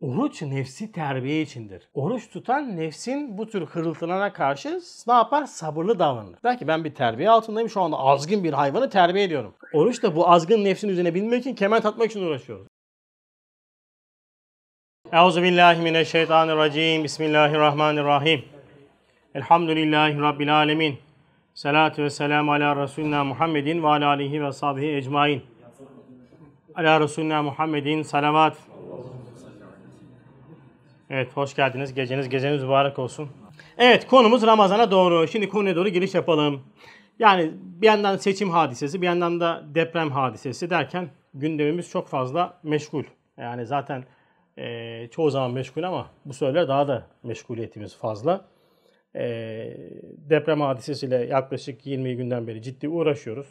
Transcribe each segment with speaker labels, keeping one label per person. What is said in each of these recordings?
Speaker 1: Oruç nefsi terbiye içindir. Oruç tutan nefsin bu tür hırıltılarına karşı ne yapar? Sabırlı davranır. Der ki ben bir terbiye altındayım şu anda azgın bir hayvanı terbiye ediyorum. Oruç da bu azgın nefsin üzerine binmek için kemer tatmak için uğraşıyoruz. Euzu billahi mineşşeytanirracim. Bismillahirrahmanirrahim. Elhamdülillahi rabbil alamin. Salatu ve selamu ala Resulina Muhammedin ve ala alihi ve sahbihi ecmain. Ala Resulina Muhammedin salavat. Evet hoş geldiniz. Geceniz geceniz mübarek olsun. Evet konumuz Ramazan'a doğru. Şimdi konuya doğru giriş yapalım. Yani bir yandan seçim hadisesi bir yandan da deprem hadisesi derken gündemimiz çok fazla meşgul. Yani zaten e, çoğu zaman meşgul ama bu söyler daha da meşguliyetimiz fazla. E, deprem hadisesiyle yaklaşık 20 günden beri ciddi uğraşıyoruz.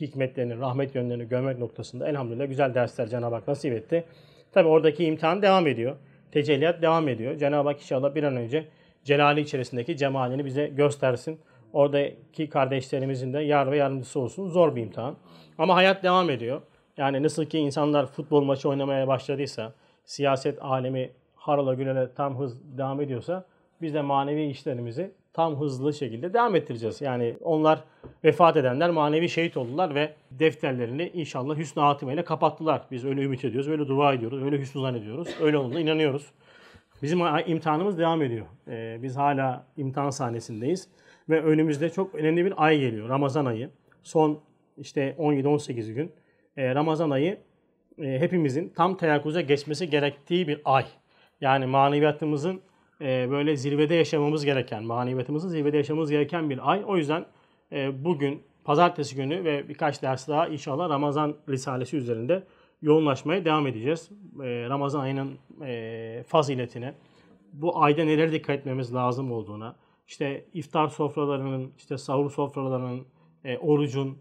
Speaker 1: Hikmetlerini, rahmet yönlerini görmek noktasında elhamdülillah güzel dersler Cenab-ı Hak nasip etti. Tabi oradaki imtihan devam ediyor. Tecelliyat devam ediyor. Cenab-ı Hak inşallah bir an önce celali içerisindeki cemalini bize göstersin. Oradaki kardeşlerimizin de yar ve yardımcısı olsun. Zor bir imtihan. Ama hayat devam ediyor. Yani nasıl ki insanlar futbol maçı oynamaya başladıysa, siyaset alemi harala gülele tam hız devam ediyorsa biz de manevi işlerimizi tam hızlı şekilde devam ettireceğiz. Yani onlar vefat edenler manevi şehit oldular ve defterlerini inşallah hüsnü hatimeyle kapattılar. Biz öyle ümit ediyoruz, öyle dua ediyoruz, öyle hüsnü zannediyoruz. Öyle olduğuna inanıyoruz. Bizim imtihanımız devam ediyor. Ee, biz hala imtihan sahnesindeyiz. Ve önümüzde çok önemli bir ay geliyor. Ramazan ayı. Son işte 17-18 gün. Ee, Ramazan ayı e, hepimizin tam teyakkuza geçmesi gerektiği bir ay. Yani maneviyatımızın e, böyle zirvede yaşamamız gereken, maneviyatımızın zirvede yaşamamız gereken bir ay. O yüzden e, bugün, pazartesi günü ve birkaç ders daha inşallah Ramazan Risalesi üzerinde yoğunlaşmaya devam edeceğiz. E, Ramazan ayının e, faziletine, bu ayda neler dikkat etmemiz lazım olduğuna, işte iftar sofralarının, işte sahur sofralarının, e, orucun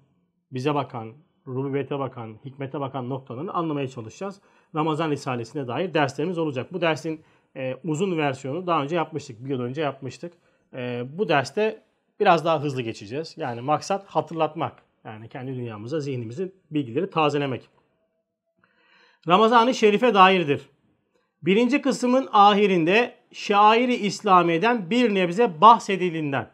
Speaker 1: bize bakan, rububiyete bakan, hikmete bakan noktalarını anlamaya çalışacağız. Ramazan Risalesi'ne dair derslerimiz olacak. Bu dersin e, uzun versiyonu daha önce yapmıştık. Bir yıl önce yapmıştık. E, bu derste biraz daha hızlı geçeceğiz. Yani maksat hatırlatmak. Yani kendi dünyamıza, zihnimizi, bilgileri tazelemek. Ramazan-ı Şerif'e dairdir. Birinci kısmın ahirinde şairi İslamiye'den bir nebze bahsedildiğinden.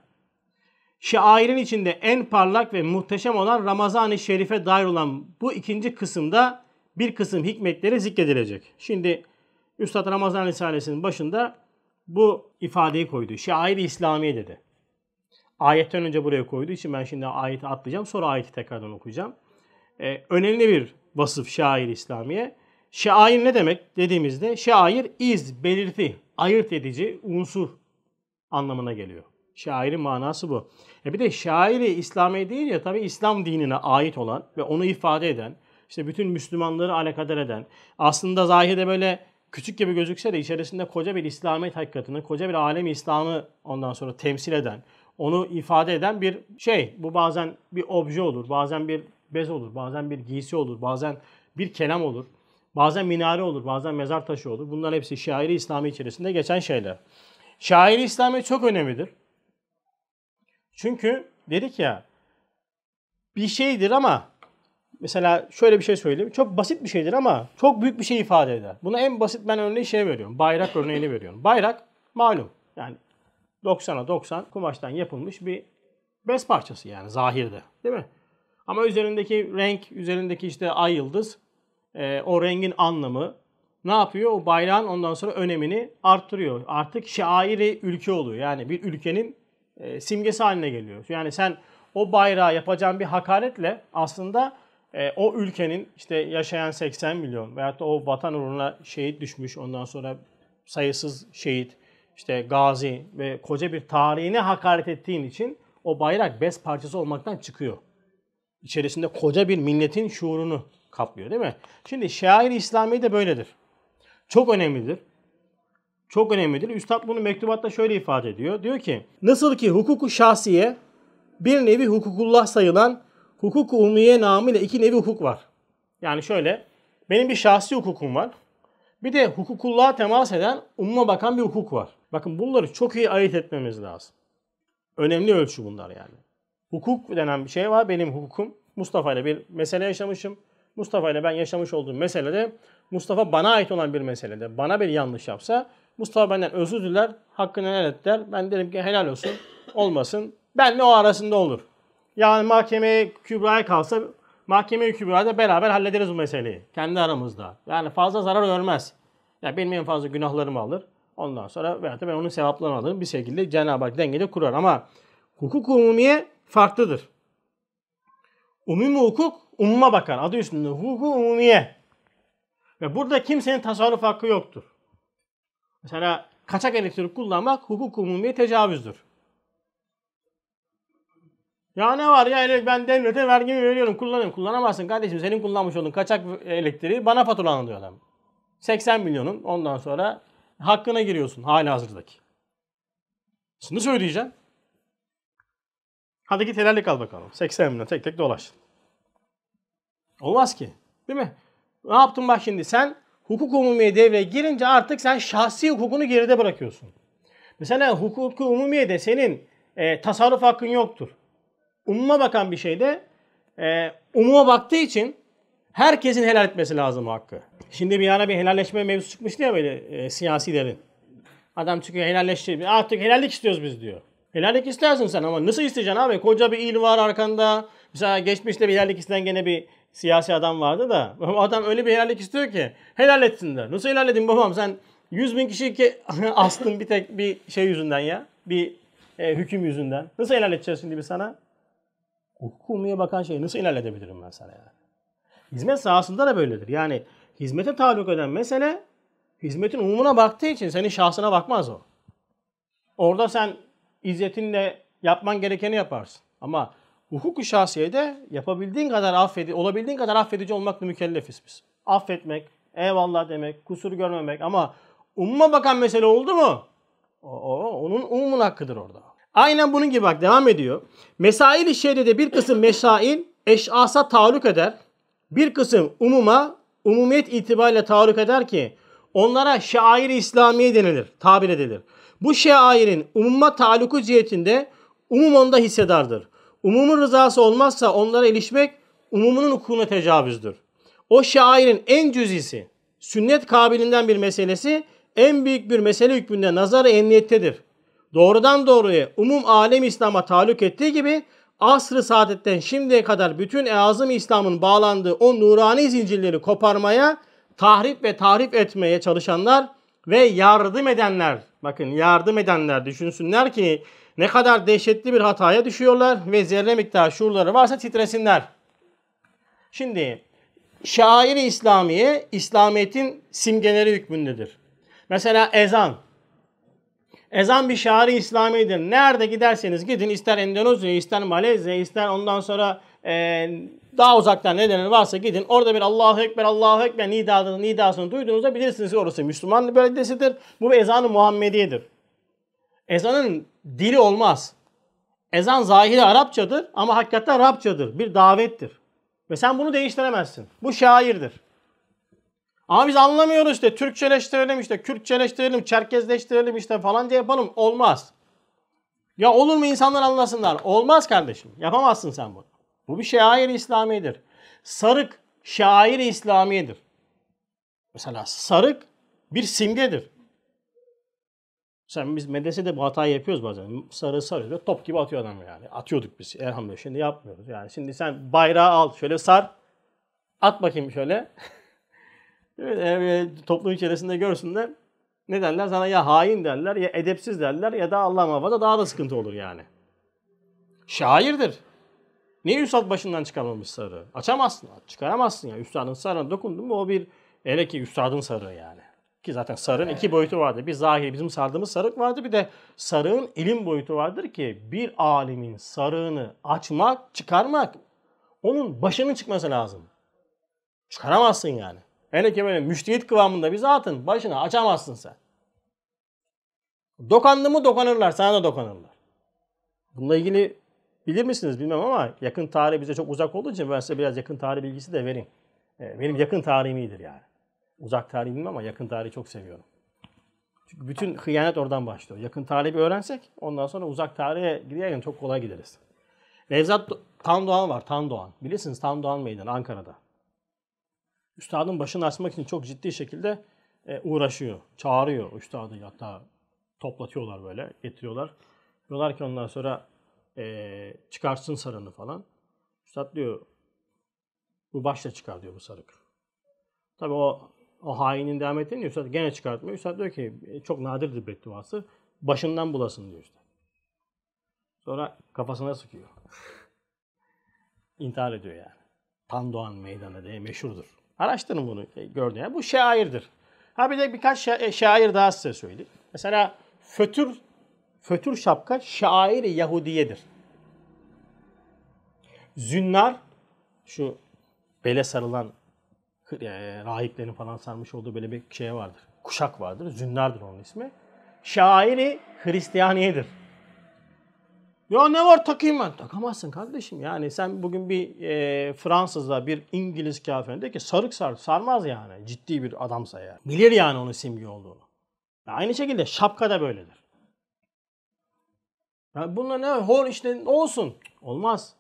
Speaker 1: Şairin içinde en parlak ve muhteşem olan Ramazan-ı Şerif'e dair olan bu ikinci kısımda bir kısım hikmetleri zikredilecek. Şimdi Üstad Ramazan Risalesi'nin başında bu ifadeyi koydu. Şair-i İslamiye dedi. Ayetten önce buraya koyduğu için ben şimdi ayeti atlayacağım. Sonra ayeti tekrardan okuyacağım. Ee, önemli bir vasıf şair-i İslamiye. Şair ne demek dediğimizde şair iz, belirti, ayırt edici unsur anlamına geliyor. Şairin manası bu. E bir de şairi İslamiye değil ya tabi İslam dinine ait olan ve onu ifade eden, işte bütün Müslümanları alakadar eden, aslında zahide böyle küçük gibi gözükse de içerisinde koca bir İslamiyet hakikatini, koca bir alem İslam'ı ondan sonra temsil eden, onu ifade eden bir şey. Bu bazen bir obje olur, bazen bir bez olur, bazen bir giysi olur, bazen bir kelam olur. Bazen minare olur, bazen mezar taşı olur. Bunlar hepsi şairi İslami içerisinde geçen şeyler. Şairi İslami çok önemlidir. Çünkü dedik ya bir şeydir ama mesela şöyle bir şey söyleyeyim. Çok basit bir şeydir ama çok büyük bir şey ifade eder. Buna en basit ben örneği şey veriyorum. Bayrak örneğini veriyorum. Bayrak malum yani 90'a 90 kumaştan yapılmış bir bez parçası yani zahirde değil mi? Ama üzerindeki renk, üzerindeki işte ay yıldız e, o rengin anlamı ne yapıyor? O bayrağın ondan sonra önemini arttırıyor. Artık şairi ülke oluyor. Yani bir ülkenin e, simgesi haline geliyor. Yani sen o bayrağı yapacağın bir hakaretle aslında e, o ülkenin işte yaşayan 80 milyon veyahut da o vatan uğruna şehit düşmüş ondan sonra sayısız şehit, işte gazi ve koca bir tarihine hakaret ettiğin için o bayrak bez parçası olmaktan çıkıyor. İçerisinde koca bir milletin şuurunu kaplıyor değil mi? Şimdi şair İslami de böyledir. Çok önemlidir. Çok önemlidir. Üstad bunu mektubatta şöyle ifade ediyor. Diyor ki nasıl ki hukuku şahsiye bir nevi hukukullah sayılan hukuku umumiye namıyla iki nevi hukuk var. Yani şöyle benim bir şahsi hukukum var. Bir de hukukullah'a temas eden umuma bakan bir hukuk var. Bakın bunları çok iyi ayırt etmemiz lazım. Önemli ölçü bunlar yani. Hukuk denen bir şey var. Benim hukukum. Mustafa ile bir mesele yaşamışım. Mustafa ile ben yaşamış olduğum meselede Mustafa bana ait olan bir meselede bana bir yanlış yapsa Mustafa benden özür diler, hakkını helal et der. Ben derim ki helal olsun, olmasın. Benle o arasında olur. Yani mahkemeye kübraya kalsa mahkemeye kübrada beraber hallederiz bu meseleyi. Kendi aramızda. Yani fazla zarar görmez. Ya benim en fazla günahlarımı alır. Ondan sonra veyahut da ben onun sevaplarını alırım. Bir şekilde Cenab-ı Hak dengede kurar. Ama hukuk umumiye farklıdır. Umumi hukuk umuma bakar. Adı üstünde hukuk umumiye. Ve burada kimsenin tasarruf hakkı yoktur. Mesela kaçak elektrik kullanmak hukuk umumiye tecavüzdür. Ya ne var ya ben devlete vergimi veriyorum kullanıyorum. Kullanamazsın kardeşim senin kullanmış olduğun kaçak elektriği bana faturalan diyor adam. 80 milyonun ondan sonra hakkına giriyorsun hala hazırdaki. Şimdi söyleyeceğim. Hadi git helallik al bakalım. 80 milyon tek tek dolaş. Olmaz ki. Değil mi? Ne yaptın bak şimdi sen hukuk umumiye devreye girince artık sen şahsi hukukunu geride bırakıyorsun. Mesela hukuk umumiyede senin e, tasarruf hakkın yoktur. Umuma bakan bir şeyde e, umuma baktığı için herkesin helal etmesi lazım hakkı. Şimdi bir ara bir helalleşme mevzusu çıkmıştı ya böyle e, siyasilerin. Adam çıkıyor helalleşti. Artık helallik istiyoruz biz diyor. Helallik istersin sen ama nasıl isteyeceksin abi? Koca bir il var arkanda. Mesela geçmişte bir helallik isteyen gene bir siyasi adam vardı da. Adam öyle bir helallik istiyor ki helal etsinler. Nasıl helal edeyim babam sen 100 bin kişi ki astın bir tek bir şey yüzünden ya. Bir e, hüküm yüzünden. Nasıl helal edeceğiz şimdi biz sana? Hukumiye bakan şeyi nasıl helal edebilirim ben sana yani? Hizmet sahasında da böyledir. Yani hizmete taluk eden mesele hizmetin umumuna baktığı için senin şahsına bakmaz o. Orada sen izzetinle yapman gerekeni yaparsın. Ama hukuk-u şahsiyede yapabildiğin kadar affedi, olabildiğin kadar affedici olmakla mükellefiz biz. Affetmek, eyvallah demek, kusur görmemek ama umuma bakan mesele oldu mu? O, o onun umumun hakkıdır orada. Aynen bunun gibi bak devam ediyor. Mesail-i şeride bir kısım mesail eşasa taluk eder. Bir kısım umuma, umumiyet itibariyle taluk eder ki onlara şair-i İslamiye denilir, tabir edilir. Bu şairin umuma taluku cihetinde umum onda hissedardır. Umumun rızası olmazsa onlara ilişmek umumunun hukukuna tecavüzdür. O şairin en cüzisi, sünnet kabilinden bir meselesi en büyük bir mesele hükmünde nazarı emniyettedir. Doğrudan doğruya umum alem İslam'a taluk ettiği gibi asr-ı saadetten şimdiye kadar bütün eazım İslam'ın bağlandığı o nurani zincirleri koparmaya, tahrip ve tahrip etmeye çalışanlar ve yardım edenler, bakın yardım edenler düşünsünler ki ne kadar dehşetli bir hataya düşüyorlar ve zerre miktar şuurları varsa titresinler. Şimdi şair-i İslamiye, İslamiyet'in simgeleri hükmündedir. Mesela ezan. Ezan bir şairi İslami'dir. Nerede giderseniz gidin ister Endonezya, ister Malezya, ister ondan sonra e, daha uzaktan ne denir varsa gidin. Orada bir Allahu Ekber, Allahu Ekber nidasını, nidasını duyduğunuzda bilirsiniz ki orası Müslüman beldesidir. Bu bir ezanı Muhammediyedir. Ezanın dili olmaz. Ezan zahiri Arapçadır ama hakikaten Arapçadır. Bir davettir. Ve sen bunu değiştiremezsin. Bu şairdir. Ama biz anlamıyoruz işte. Türkçeleştirelim işte, Kürtçeleştirelim, Çerkezleştirelim işte falanca yapalım. Olmaz. Ya olur mu insanlar anlasınlar? Olmaz kardeşim. Yapamazsın sen bunu. Bu bir şair-i İslamiyedir. Sarık şair-i İslamiyedir. Mesela sarık bir simgedir. Sen biz medresede bu hatayı yapıyoruz bazen. Sarı sarıyor. Top gibi atıyor adam yani. Atıyorduk biz elhamdülillah. Şimdi yapmıyoruz. Yani şimdi sen bayrağı al şöyle sar. At bakayım şöyle. evet, toplum içerisinde görsünler. Ne derler? Sana ya hain derler ya edepsiz derler ya da Allah muhafaza daha da sıkıntı olur yani. Şairdir. Niye üstad başından çıkarmamış sarı? Açamazsın. Çıkaramazsın ya. Üstadın sarına dokundun mu o bir hele ki üstadın sarığı yani. Ki zaten sarığın iki boyutu vardır. Bir zahiri bizim sardığımız sarık vardır. Bir de sarığın ilim boyutu vardır ki bir alimin sarığını açmak, çıkarmak onun başının çıkması lazım. Çıkaramazsın yani. Hele ki böyle müştehit kıvamında bir zatın başını açamazsın sen. Dokandı mı dokanırlar, sana da dokanırlar. Bununla ilgili bilir misiniz bilmem ama yakın tarih bize çok uzak olduğu için ben size biraz yakın tarih bilgisi de vereyim. Benim yakın tarihim iyidir yani. Uzak tarih bilmem ama yakın tarihi çok seviyorum. Çünkü bütün hıyanet oradan başlıyor. Yakın tarihi bir öğrensek ondan sonra uzak tarihe giderken çok kolay gideriz. Nevzat Tandoğan var. Tandoğan. Bilirsiniz Tandoğan Meydanı Ankara'da. Üstadın başını açmak için çok ciddi şekilde e, uğraşıyor. Çağırıyor üstadı hatta toplatıyorlar böyle, getiriyorlar. Diyorlar ki ondan sonra e, çıkarsın sarını falan. Üstad diyor bu başla çıkar diyor bu sarık. Tabi o o hainin devam ettiğini Üstad gene çıkartmıyor. Üstad diyor ki "E, çok nadirdir bedduası. Başından bulasın diyor Üstad. Sonra kafasına sıkıyor. İntihar ediyor yani. Tandoğan Meydanı diye meşhurdur. Araştırın bunu e, gördüğünüz. Yani bu şairdir. Ha bir de birkaç şa- e, şair daha size söyleyeyim. Mesela fötür fötür şapka şair Yahudiyedir. Zünnar şu bele sarılan e, rahiplerin falan sarmış olduğu böyle bir şey vardır. Kuşak vardır. Zünnardır onun ismi. Şairi Hristiyaniyedir. Ya ne var takayım ben? Takamazsın kardeşim. Yani sen bugün bir e, Fransız'a bir İngiliz kafirine ki sarık sar. Sarmaz yani. Ciddi bir adamsa ya. Bilir yani onun simge olduğunu. Ya aynı şekilde şapka da böyledir. Ya bunlar ne? Hor işte olsun. Olmaz.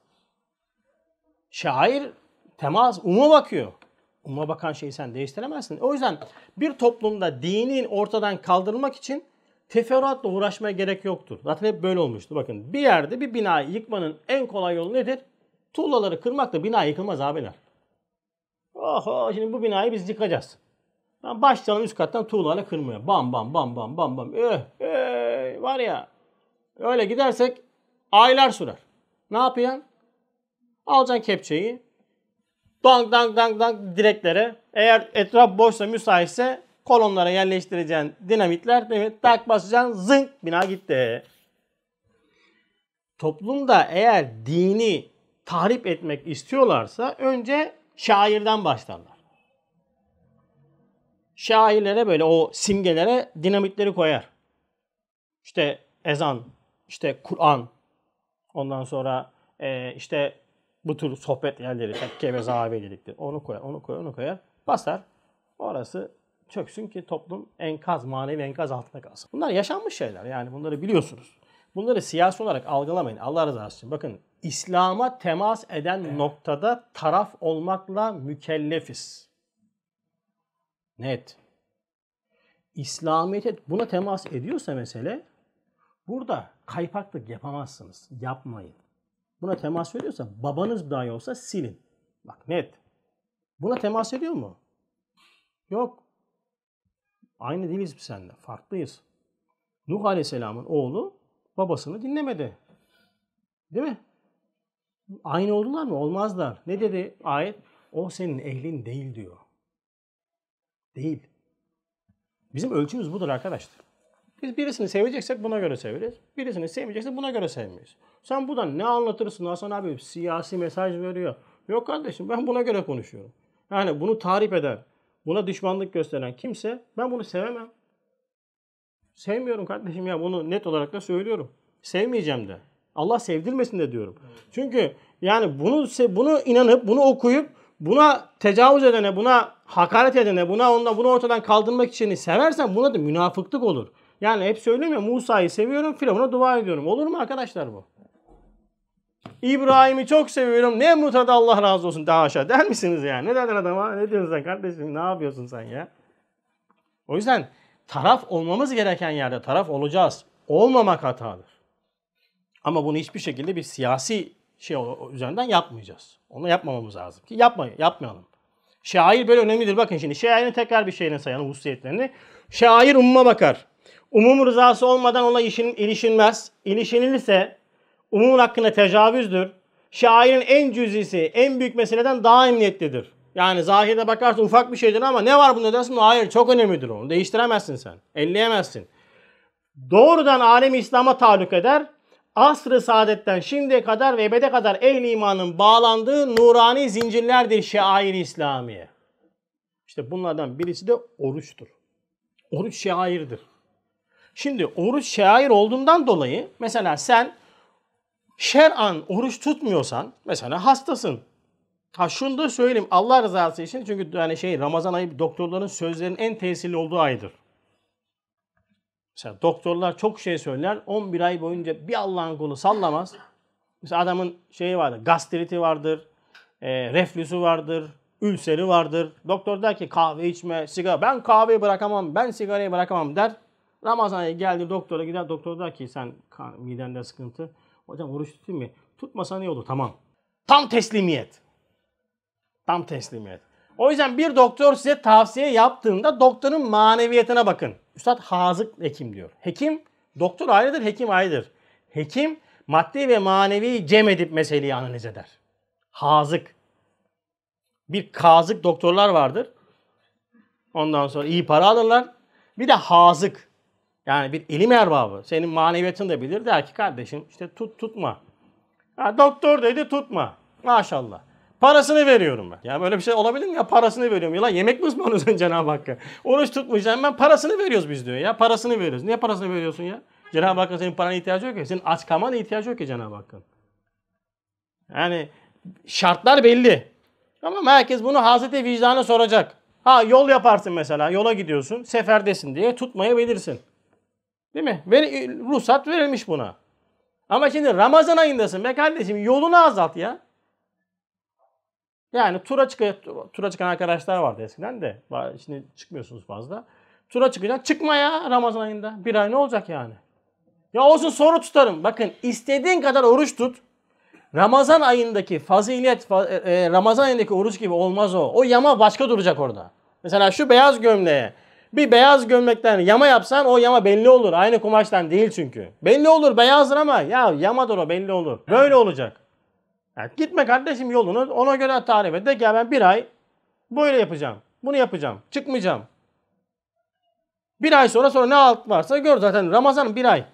Speaker 1: Şair temas, uma bakıyor. Uma bakan şeyi sen değiştiremezsin. O yüzden bir toplumda dinin ortadan kaldırılmak için teferruatla uğraşmaya gerek yoktur. Zaten hep böyle olmuştu. Bakın bir yerde bir binayı yıkmanın en kolay yolu nedir? Tuğlaları kırmakla bina yıkılmaz abiler. Oho şimdi bu binayı biz yıkacağız. Ben başlayalım üst kattan tuğlaları kırmaya. Bam bam bam bam bam bam. Eh, eh, var ya öyle gidersek aylar sürer. Ne yapacaksın? Alacaksın kepçeyi. Dang dang dang dang direklere. Eğer etraf boşsa müsaitse kolonlara yerleştireceğin dinamitler evet, tak basacaksın zınk bina gitti. Toplumda eğer dini tahrip etmek istiyorlarsa önce şairden başlarlar. Şairlere böyle o simgelere dinamitleri koyar. İşte ezan, işte Kur'an, ondan sonra e, işte bu tür sohbet yerleri, tekke ve zahabe dedikleri. Onu koyar, onu koyar, onu koyar. Basar. Orası çöksün ki toplum enkaz, manevi enkaz altında kalsın. Bunlar yaşanmış şeyler. Yani bunları biliyorsunuz. Bunları siyasi olarak algılamayın. Allah rızası için. Bakın İslam'a temas eden noktada taraf olmakla mükellefiz. Net. İslamiyet buna temas ediyorsa mesele burada kaypaklık yapamazsınız. Yapmayın. Buna temas ediyorsa babanız dahi olsa silin. Bak net. Buna temas ediyor mu? Yok. Aynı değiliz biz seninle. Farklıyız. Nuh Aleyhisselam'ın oğlu babasını dinlemedi. Değil mi? Aynı oldular mı? Olmazlar. Ne dedi ayet? O senin ehlin değil diyor. Değil. Bizim ölçümüz budur arkadaşlar. Biz birisini seveceksek buna göre severiz. Birisini sevmeyeceksek buna göre sevmeyiz. Sen buradan ne anlatırsın Hasan abi? Siyasi mesaj veriyor. Yok kardeşim ben buna göre konuşuyorum. Yani bunu tarif eder, buna düşmanlık gösteren kimse ben bunu sevemem. Sevmiyorum kardeşim ya bunu net olarak da söylüyorum. Sevmeyeceğim de. Allah sevdirmesin de diyorum. Çünkü yani bunu bunu inanıp bunu okuyup buna tecavüz edene, buna hakaret edene, buna onda bunu ortadan kaldırmak için seversen buna da münafıklık olur. Yani hep söylüyorum ya Musa'yı seviyorum, Firavun'a dua ediyorum. Olur mu arkadaşlar bu? İbrahim'i çok seviyorum. Nemrut'a da Allah razı olsun. Daha aşağı der misiniz yani? Ne dedin adama? Ne diyorsun sen kardeşim? Ne yapıyorsun sen ya? O yüzden taraf olmamız gereken yerde taraf olacağız. Olmamak hatadır. Ama bunu hiçbir şekilde bir siyasi şey üzerinden yapmayacağız. Onu yapmamamız lazım ki yapmayın, yapmayalım. Şair böyle önemlidir. Bakın şimdi şairin tekrar bir şeyini sayalım hususiyetlerini. Şair umuma bakar. Umum rızası olmadan ona işin, ilişilmez. İlişilirse umumun hakkında tecavüzdür. Şairin en cüzisi, en büyük meseleden daha emniyetlidir. Yani zahirde bakarsın ufak bir şeydir ama ne var bunda dersin? Hayır çok önemlidir onu. Değiştiremezsin sen. Elleyemezsin. Doğrudan alem İslam'a taluk eder. Asr-ı saadetten şimdiye kadar ve ebede kadar ehli imanın bağlandığı nurani zincirlerdir şair İslamiye. İşte bunlardan birisi de oruçtur. Oruç şairdir. Şimdi oruç şair olduğundan dolayı mesela sen şer'an oruç tutmuyorsan mesela hastasın. Ha şunu da söyleyeyim Allah rızası için çünkü yani şey Ramazan ayı doktorların sözlerinin en tesirli olduğu aydır. Mesela doktorlar çok şey söyler 11 ay boyunca bir Allah'ın kulu sallamaz. Mesela adamın şeyi vardır gastriti vardır, e, reflüsü vardır, ülseri vardır. Doktor der ki kahve içme, sigara. Ben kahveyi bırakamam, ben sigarayı bırakamam der. Ramazan ayı geldi doktora gider. Doktor der ki sen midende sıkıntı. Hocam oruç tutayım mı? Tutmasan iyi olur. Tamam. Tam teslimiyet. Tam teslimiyet. O yüzden bir doktor size tavsiye yaptığında doktorun maneviyetine bakın. Üstad hazık hekim diyor. Hekim, doktor ayrıdır, hekim ayrıdır. Hekim maddi ve manevi cem edip meseleyi analiz eder. Hazık. Bir kazık doktorlar vardır. Ondan sonra iyi para alırlar. Bir de hazık. Yani bir ilim erbabı. Senin maneviyatını da bilir. Der ki kardeşim işte tut tutma. Ha, doktor dedi tutma. Maşallah. Parasını veriyorum ben. Ya böyle bir şey olabilir mi ya? Parasını veriyorum. Ya yemek mi ısmarlıyorsun Cenab-ı Hakk'a? Oruç tutmayacağım ben parasını veriyoruz biz diyor ya. Parasını veriyoruz. Niye parasını veriyorsun ya? Cenab-ı Hakk'ın senin parana ihtiyacı yok ki. Senin aç kalmana ihtiyacı yok ki Cenab-ı Hakk'ın. Yani şartlar belli. Ama herkes bunu Hazreti vicdanı soracak. Ha yol yaparsın mesela. Yola gidiyorsun. Seferdesin diye tutmayabilirsin. Değil mi? Ver, ruhsat verilmiş buna. Ama şimdi Ramazan ayındasın be kardeşim. Yolunu azalt ya. Yani tura, çık tura çıkan arkadaşlar vardı eskiden de. Şimdi çıkmıyorsunuz fazla. Tura çıkacak. Çıkma ya Ramazan ayında. Bir ay ne olacak yani? Ya olsun soru tutarım. Bakın istediğin kadar oruç tut. Ramazan ayındaki fazilet, e, e, Ramazan ayındaki oruç gibi olmaz o. O yama başka duracak orada. Mesela şu beyaz gömleğe bir beyaz gömlekten yama yapsan o yama belli olur. Aynı kumaştan değil çünkü. Belli olur beyazdır ama ya yamadır o belli olur. Böyle olacak. Yani gitme kardeşim yolunu ona göre tarif et. De ki ya ben bir ay böyle yapacağım. Bunu yapacağım. Çıkmayacağım. Bir ay sonra sonra ne alt varsa gör zaten Ramazan bir ay.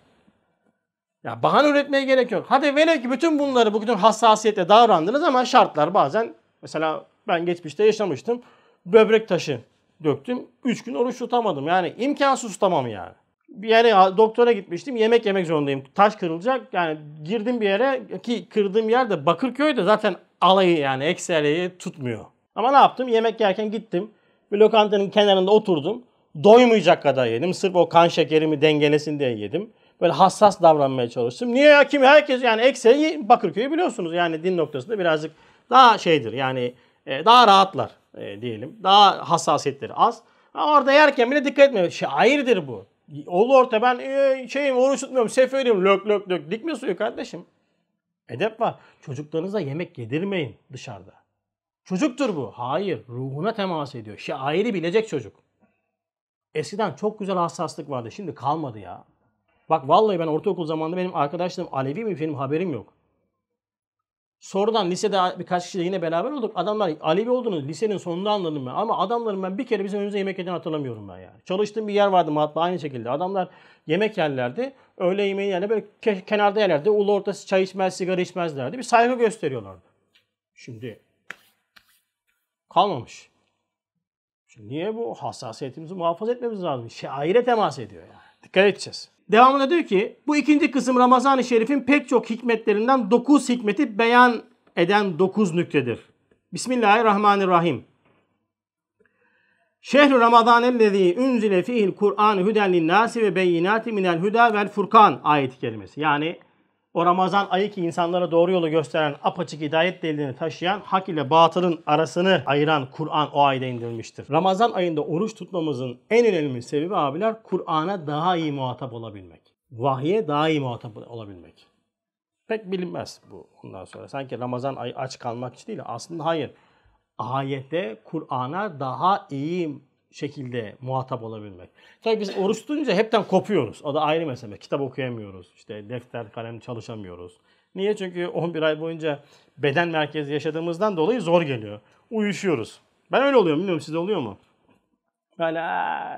Speaker 1: Ya bahane üretmeye gerek yok. Hadi velev ki bütün bunları bu bütün hassasiyetle davrandınız ama şartlar bazen mesela ben geçmişte yaşamıştım. Böbrek taşı döktüm. 3 gün oruç tutamadım. Yani imkansız tutamam yani. Bir yere doktora gitmiştim. Yemek yemek zorundayım. Taş kırılacak. Yani girdim bir yere ki kırdığım yer de Bakırköy'de zaten alayı yani ekseriyi tutmuyor. Ama ne yaptım? Yemek yerken gittim. Bir lokantanın kenarında oturdum. Doymayacak kadar yedim. Sırf o kan şekerimi dengelesin diye yedim. Böyle hassas davranmaya çalıştım. Niye ya kim herkes yani ekseri Bakırköy'ü biliyorsunuz. Yani din noktasında birazcık daha şeydir. Yani e, daha rahatlar e, diyelim. Daha hassasiyetleri az. Ama orada yerken bile dikkat etmiyor. Şairdir bu. Olur orta ben e, şeyim oruç tutmuyorum seferim lök lök lök. Dikme suyu kardeşim. Edep var. Çocuklarınıza yemek yedirmeyin dışarıda. Çocuktur bu. Hayır. Ruhuna temas ediyor. Şairi bilecek çocuk. Eskiden çok güzel hassaslık vardı. Şimdi kalmadı ya. Bak vallahi ben ortaokul zamanında benim arkadaşlarım Alevi mi benim haberim yok. Sonradan lisede birkaç kişiyle yine beraber olduk. Adamlar Alevi olduğunu lisenin sonunda anladım ben. Ama adamların ben bir kere bizim önümüze yemek yediğini hatırlamıyorum ben yani. Çalıştığım bir yer vardı hatta aynı şekilde. Adamlar yemek yerlerdi. Öğle yemeği yani böyle ke- kenarda yerlerdi. Ulu ortası çay içmez, sigara içmezlerdi. Bir saygı gösteriyorlardı. Şimdi kalmamış. Şimdi niye bu hassasiyetimizi muhafaza etmemiz lazım? Şaire temas ediyor yani. Dikkat edeceğiz. Devamında diyor ki bu ikinci kısım Ramazan-ı Şerif'in pek çok hikmetlerinden 9 hikmeti beyan eden 9 nüktedir. Bismillahirrahmanirrahim. Şehru Ramazan ellezî unzile fihil Kur'an huden linnâsi ve beyinâti minel huda vel furkan ayeti kelimesi. Yani o Ramazan ayı ki insanlara doğru yolu gösteren apaçık hidayet delilini taşıyan hak ile batılın arasını ayıran Kur'an o ayda indirilmiştir. Ramazan ayında oruç tutmamızın en önemli sebebi abiler Kur'an'a daha iyi muhatap olabilmek. Vahye daha iyi muhatap olabilmek. Pek bilinmez bu ondan sonra. Sanki Ramazan ayı aç kalmak için değil. Aslında hayır. Ayette Kur'an'a daha iyi şekilde muhatap olabilmek. Tabii biz oruç tutunca hepten kopuyoruz. O da ayrı mesele. Kitap okuyamıyoruz. İşte defter, kalem çalışamıyoruz. Niye? Çünkü 11 ay boyunca beden merkezi yaşadığımızdan dolayı zor geliyor. Uyuşuyoruz. Ben öyle oluyorum. Bilmiyorum sizde oluyor mu? Böyle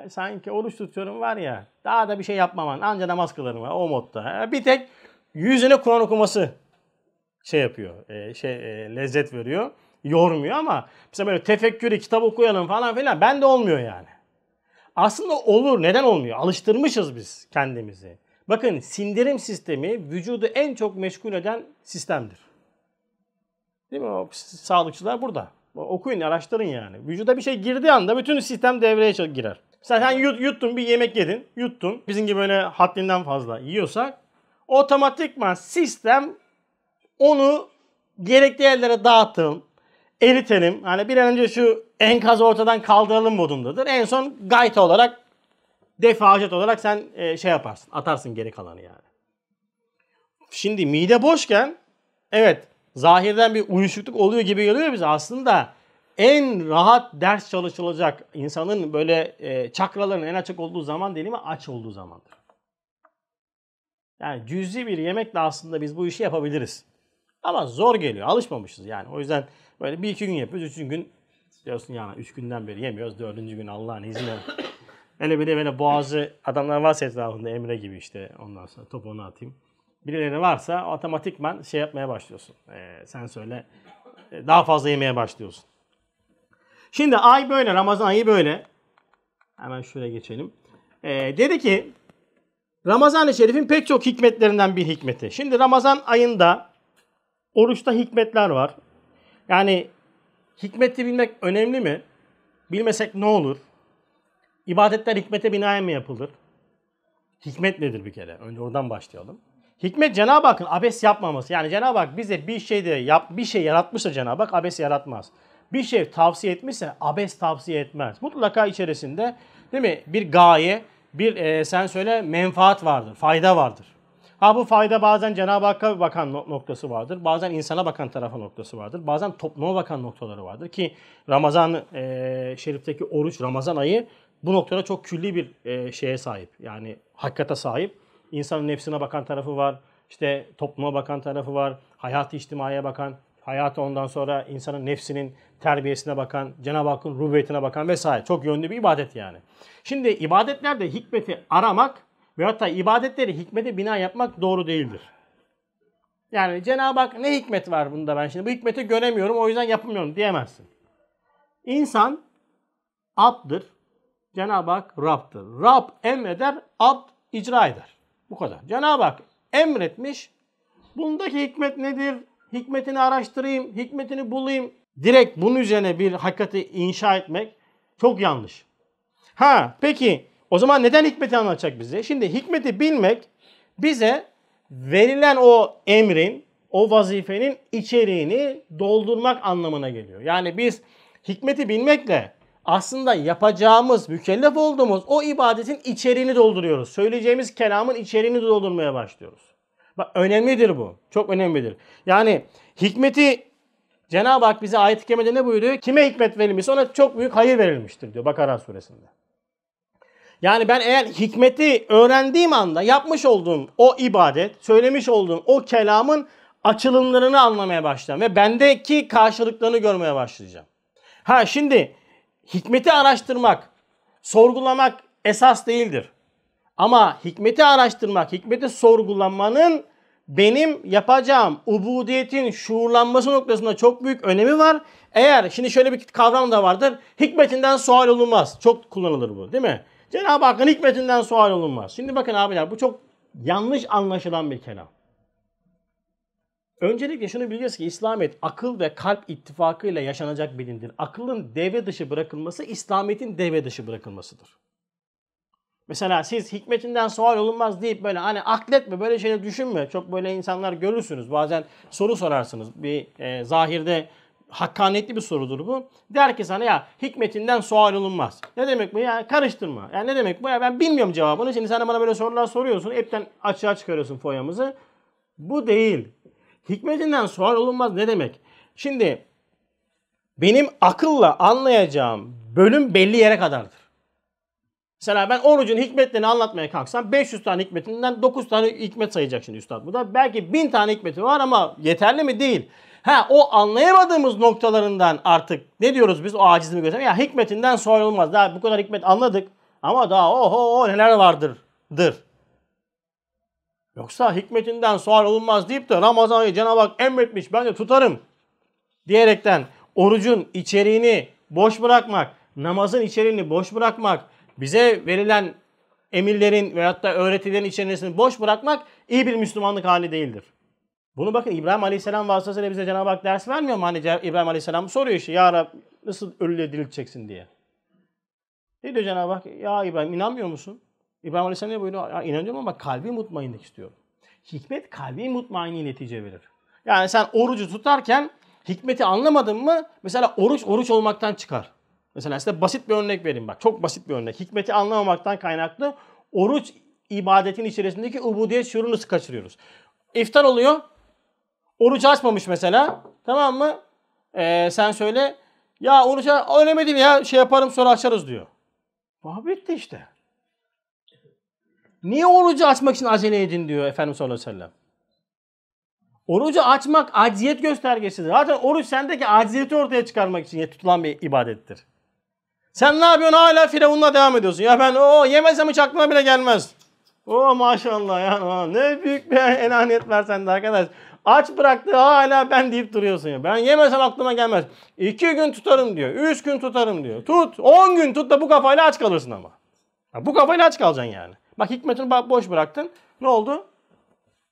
Speaker 1: sanki oruç tutuyorum var ya. Daha da bir şey yapmam. Anca namaz kılarım. O modda. Bir tek yüzüne Kur'an okuması şey yapıyor. E, şey e, lezzet veriyor yormuyor ama mesela böyle tefekkürü, kitap okuyalım falan filan ben de olmuyor yani. Aslında olur. Neden olmuyor? Alıştırmışız biz kendimizi. Bakın sindirim sistemi vücudu en çok meşgul eden sistemdir. Değil mi? O sağlıkçılar burada. Okuyun, araştırın yani. Vücuda bir şey girdiği anda bütün sistem devreye girer. Mesela sen yut, yuttun bir yemek yedin, yuttun. Bizim gibi böyle haddinden fazla yiyorsak otomatikman sistem onu gerekli yerlere dağıtın, eritelim. Hani bir an önce şu enkazı ortadan kaldıralım modundadır. En son gayta olarak defacet olarak sen e, şey yaparsın. Atarsın geri kalanı yani. Şimdi mide boşken evet zahirden bir uyuşukluk oluyor gibi geliyor bize. Aslında en rahat ders çalışılacak insanın böyle e, çakraların en açık olduğu zaman dilimi aç olduğu zamandır. Yani cüzi bir yemekle aslında biz bu işi yapabiliriz. Ama zor geliyor. Alışmamışız yani. O yüzden böyle bir iki gün yapıyoruz. Üçüncü gün diyorsun yani üç günden beri yemiyoruz. Dördüncü gün Allah'ın izniyle. Hele bir de böyle boğazı adamlar varsa etrafında Emre gibi işte ondan sonra topuğunu atayım. Birileri varsa otomatikman şey yapmaya başlıyorsun. Ee, sen söyle e, daha fazla yemeye başlıyorsun. Şimdi ay böyle, Ramazan ayı böyle. Hemen şuraya geçelim. Ee, dedi ki Ramazan-ı Şerif'in pek çok hikmetlerinden bir hikmeti. Şimdi Ramazan ayında oruçta hikmetler var. Yani hikmeti bilmek önemli mi? Bilmesek ne olur? İbadetler hikmete binaen mi yapılır? Hikmet nedir bir kere? Önce oradan başlayalım. Hikmet Cenab-ı Hakk'ın abes yapmaması. Yani Cenab-ı Hak bize bir şeyde yap, bir şey yaratmışsa Cenab-ı Hak abes yaratmaz. Bir şey tavsiye etmişse abes tavsiye etmez. Mutlaka içerisinde değil mi? Bir gaye, bir e, sen söyle menfaat vardır, fayda vardır. Ha bu fayda bazen Cenab-ı Hakk'a bakan noktası vardır. Bazen insana bakan tarafa noktası vardır. Bazen topluma bakan noktaları vardır ki Ramazan e, Şerif'teki oruç Ramazan ayı bu noktada çok külli bir e, şeye sahip. Yani hakikate sahip. İnsanın nefsine bakan tarafı var. İşte topluma bakan tarafı var. Hayat-ı içtimaiye bakan, hayatı ondan sonra insanın nefsinin terbiyesine bakan, Cenab-ı Hakk'ın rububiyetine bakan vesaire. Çok yönlü bir ibadet yani. Şimdi ibadetlerde hikmeti aramak veyahut da ibadetleri hikmete bina yapmak doğru değildir. Yani Cenab-ı Hak ne hikmet var bunda ben şimdi bu hikmeti göremiyorum o yüzden yapamıyorum diyemezsin. İnsan abdır. Cenab-ı Hak Rab'dır. Rab emreder, abd icra eder. Bu kadar. Cenab-ı Hak emretmiş. Bundaki hikmet nedir? Hikmetini araştırayım, hikmetini bulayım. Direkt bunun üzerine bir hakikati inşa etmek çok yanlış. Ha peki o zaman neden hikmeti anlatacak bize? Şimdi hikmeti bilmek bize verilen o emrin, o vazifenin içeriğini doldurmak anlamına geliyor. Yani biz hikmeti bilmekle aslında yapacağımız, mükellef olduğumuz o ibadetin içeriğini dolduruyoruz. Söyleyeceğimiz kelamın içeriğini doldurmaya başlıyoruz. Bak önemlidir bu. Çok önemlidir. Yani hikmeti Cenab-ı Hak bize ayet-i ne buyuruyor? Kime hikmet verilmişse ona çok büyük hayır verilmiştir diyor Bakara suresinde. Yani ben eğer hikmeti öğrendiğim anda yapmış olduğum o ibadet, söylemiş olduğum o kelamın açılımlarını anlamaya başlayacağım ve bendeki karşılıklarını görmeye başlayacağım. Ha şimdi hikmeti araştırmak, sorgulamak esas değildir. Ama hikmeti araştırmak, hikmeti sorgulamanın benim yapacağım ubudiyetin şuurlanması noktasında çok büyük önemi var. Eğer şimdi şöyle bir kavram da vardır. Hikmetinden sual olunmaz. Çok kullanılır bu değil mi? Cenab-ı Hakk'ın hikmetinden sual olunmaz. Şimdi bakın abiler bu çok yanlış anlaşılan bir kelam. Öncelikle şunu bileceğiz ki İslamiyet akıl ve kalp ittifakıyla yaşanacak bir dindir. Akılın devre dışı bırakılması İslamiyet'in devre dışı bırakılmasıdır. Mesela siz hikmetinden sual olunmaz deyip böyle hani akletme böyle şeyler düşünme. Çok böyle insanlar görürsünüz. Bazen soru sorarsınız. Bir e, zahirde hakkaniyetli bir sorudur bu. Der ki sana ya hikmetinden sual olunmaz. Ne demek bu ya? Karıştırma. Yani ne demek bu ya? Ben bilmiyorum cevabını. Şimdi sen bana böyle sorular soruyorsun. Hepten açığa çıkarıyorsun foyamızı. Bu değil. Hikmetinden sual olunmaz ne demek? Şimdi benim akılla anlayacağım bölüm belli yere kadardır. Mesela ben orucun hikmetlerini anlatmaya kalksam 500 tane hikmetinden 9 tane hikmet sayacak şimdi üstad burada. Belki 1000 tane hikmeti var ama yeterli mi? Değil. Ha o anlayamadığımız noktalarından artık ne diyoruz biz o acizliğini göstermek. Ya hikmetinden olmaz. Daha bu kadar hikmet anladık ama daha oho neler vardır. Dır. Yoksa hikmetinden sual olunmaz deyip de Ramazan ayı Cenab-ı Hak emretmiş ben de tutarım diyerekten orucun içeriğini boş bırakmak, namazın içeriğini boş bırakmak, bize verilen emirlerin veyahut da öğretilerin içerisini boş bırakmak iyi bir Müslümanlık hali değildir. Bunu bakın İbrahim Aleyhisselam vasıtasıyla bize Cenab-ı Hak ders vermiyor mu? Hani İbrahim Aleyhisselam soruyor işte ya Rab nasıl ölüyle dirilteceksin diye. Ne diyor Cenab-ı Hak? Ya İbrahim inanmıyor musun? İbrahim Aleyhisselam ne buyuruyor? Ya inanıyorum ama kalbi mutmainlik istiyorum. Hikmet kalbi mutmainliği netice verir. Yani sen orucu tutarken hikmeti anlamadın mı mesela oruç oruç olmaktan çıkar. Mesela size basit bir örnek vereyim bak. Çok basit bir örnek. Hikmeti anlamamaktan kaynaklı oruç ibadetin içerisindeki ubudiyet şuurunu kaçırıyoruz. İftar oluyor. Oruç açmamış mesela. Tamam mı? Ee, sen söyle. Ya oruç öyle mi değil ya şey yaparım sonra açarız diyor. Bitti işte. Niye orucu açmak için acele edin diyor Efendimiz sallallahu aleyhi ve sellem. Orucu açmak acziyet göstergesidir. Zaten oruç sendeki acziyeti ortaya çıkarmak için tutulan bir ibadettir. Sen ne yapıyorsun hala firavunla devam ediyorsun. Ya ben o yemesem hiç aklıma bile gelmez. O maşallah ya ne büyük bir enaniyet ver sende arkadaş. Aç bıraktı hala ben deyip duruyorsun ya. Ben yemesem aklıma gelmez. İki gün tutarım diyor. Üç gün tutarım diyor. Tut. On gün tut da bu kafayla aç kalırsın ama. Ya bu kafayla aç kalacaksın yani. Bak hikmetini boş bıraktın. Ne oldu?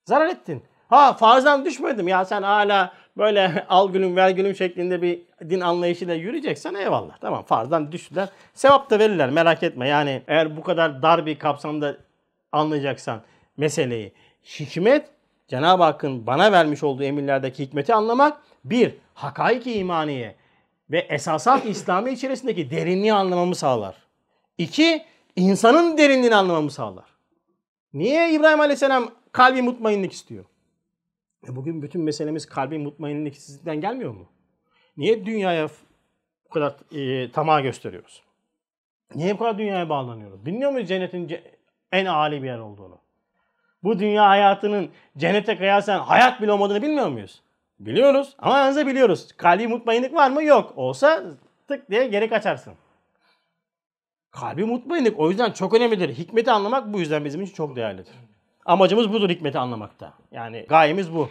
Speaker 1: Zarar ettin. Ha farzdan düşmedim ya sen hala böyle al gülüm ver gülüm şeklinde bir din anlayışıyla yürüyeceksen eyvallah. Tamam farzdan düştüler. Sevap da verirler merak etme. Yani eğer bu kadar dar bir kapsamda anlayacaksan meseleyi. Hikmet Cenab-ı Hakk'ın bana vermiş olduğu emirlerdeki hikmeti anlamak. Bir, hakaik imaniye ve esasat İslami içerisindeki derinliği anlamamı sağlar. İki, insanın derinliğini anlamamı sağlar. Niye İbrahim Aleyhisselam kalbi mutmainlik istiyor? E bugün bütün meselemiz kalbi mutmainliksizlikten gelmiyor mu? Niye dünyaya bu kadar e, tamah gösteriyoruz? Niye bu kadar dünyaya bağlanıyoruz? Bilmiyor muyuz cennetin en âli bir yer olduğunu? Bu dünya hayatının cennete kıyasen hayat bile olmadığını bilmiyor muyuz? Biliyoruz ama yalnız biliyoruz. Kalbi mutmainlik var mı? Yok. Olsa tık diye geri kaçarsın. Kalbi mutmainlik o yüzden çok önemlidir. Hikmeti anlamak bu yüzden bizim için çok değerlidir. Amacımız budur hikmeti anlamakta. Yani gayemiz bu.